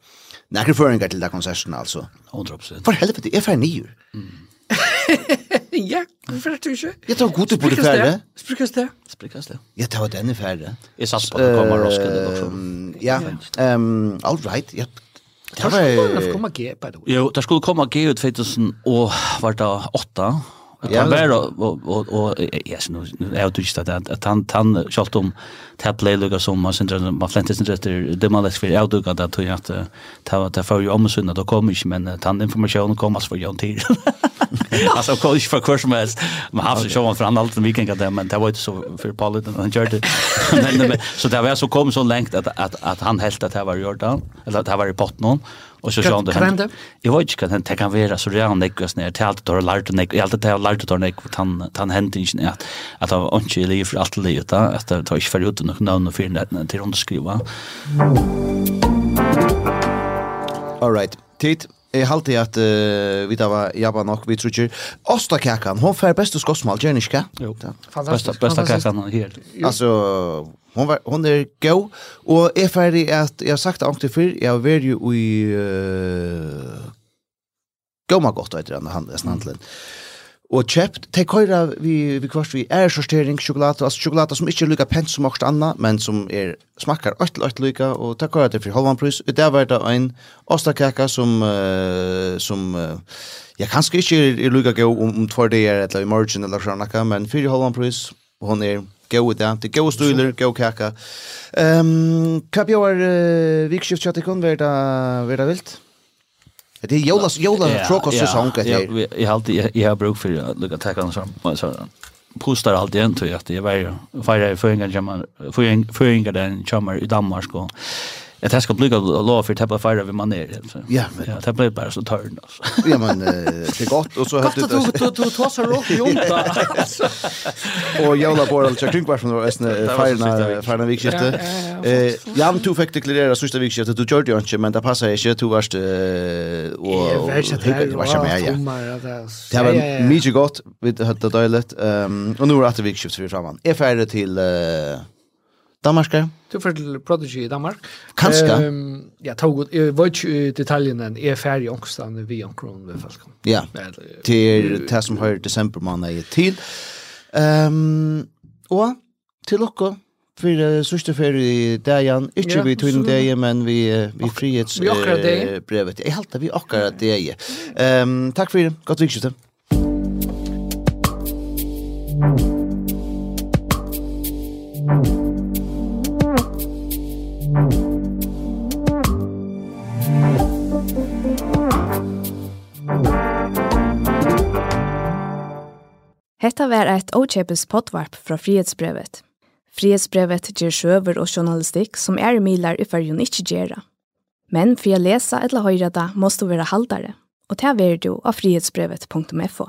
Nekker føringer til det konserten, altså. 100%. For helvete, jeg fer nyer. Ja, hvorfor er du ikke? Jeg tar god til på det færre. Sprikkast det. Sprikkast det. Jeg tar denne færre. Jeg satt på at det kommer Roskilde. Ja, um, all right. Jeg Det var... skulle komma G, by the way. Jo, det skulle komma G ut 2000 og var det 8. Ja, han var och och och yes nu nu är det just att att han han skalt om tablay lukar som man syndrar [LAUGHS] man fläntes inte efter det man läs för jag dukar där tror att ta ta för ju om söndag då kommer ju men han informationen kommer för Jan till. Alltså kör för kurs med man har så show för annat den vikinga det, men det var inte så för Paul han körde men så det var så kom så långt att att att han helt att det var gjort då eller att det var i botten Och så såg det. Jag vet inte kan det kan vara så där han gick oss ner till allt där lärde nek allt det har lärt där nek han han hänt inte att att av onkel liv för allt det utan att det tar inte för ut någon namn och för till underskriva. All right. Tid Jeg halte at uh, vi da var jabba nok, vi tror ikke. Osta kakan, hon fær beste skossmal, gjør ikke? Jo, besta, besta kakan her. Altså, hon, var, hon er gau, og jeg fær i at, jeg har sagt det ordentlig før, jeg har vært jo i uh, Goma godt, vet du, han, han, han, han, han, og kjøpt. De køyre vi, vi kvart vi er sortering sjokolade, altså sjokolade som ikke er lykka pent som akkurat anna, men som er, smakkar øtl øtl lykka, og de køyre det for halvan pris. Og det var det en ostakaka som, uh, som uh, ja, kanskje ikke er, er lykka gau om, om tvær dager, eller i morgen, eller sånn, akka, men for halvan pris, og hon er gau i det, det er gau stuler, gau kaka. Um, hva bjør uh, vikskift kjøttikon, var det vilt? Ja. Det är Jolas Jolas frukost säsong det. Ja, jag har alltid jag har bruk för att lucka ta kan så så postar allt igen tror jag. Att jag var förra förringen jamar gång den chamar i Danmark och Jag tänkte bli att lov för tappa fire vi man är. Ja, men ja, det blev bara så törn alltså. [LAUGHS] Ja, men det är gott och så hade du du du tar så rock ju inte. Och la på den check kvar från resten fire fire vikskifte. Eh, jag tog fick deklarera sista vikskiftet du körde ju inte men det passar inte du varst och och vad jag göra? Det var mycket gott vi hade det dåligt. Ehm och nu är det vikskiftet vi framan. Är färdig till eh Danmark? Du får til Prodigy i Danmark. Kanskje? Um, ja, tog, jeg vet ikke detaljen enn, jeg er ferdig ångstan vi omkron ved folk. Ja, til det som har desember man er til. Um, og til dere, for uh, sørste ferie i dagen, ikke ja, vi tog inn det, men vi, vi frihets vi akkurat det. Uh, brevet. Jeg halte vi akkurat det. Um, takk for det, godt vikskjøte. Thank you. Hetta var eit ochepes potvarp fra Frihetsbrevet. Frihetsbrevet ger sjøver og journalistikk som er milar i fyrjun ikkje gjerra. Men for å lese eller høyre det, måste du være haldare, og det er du av frihetsbrevet.fo.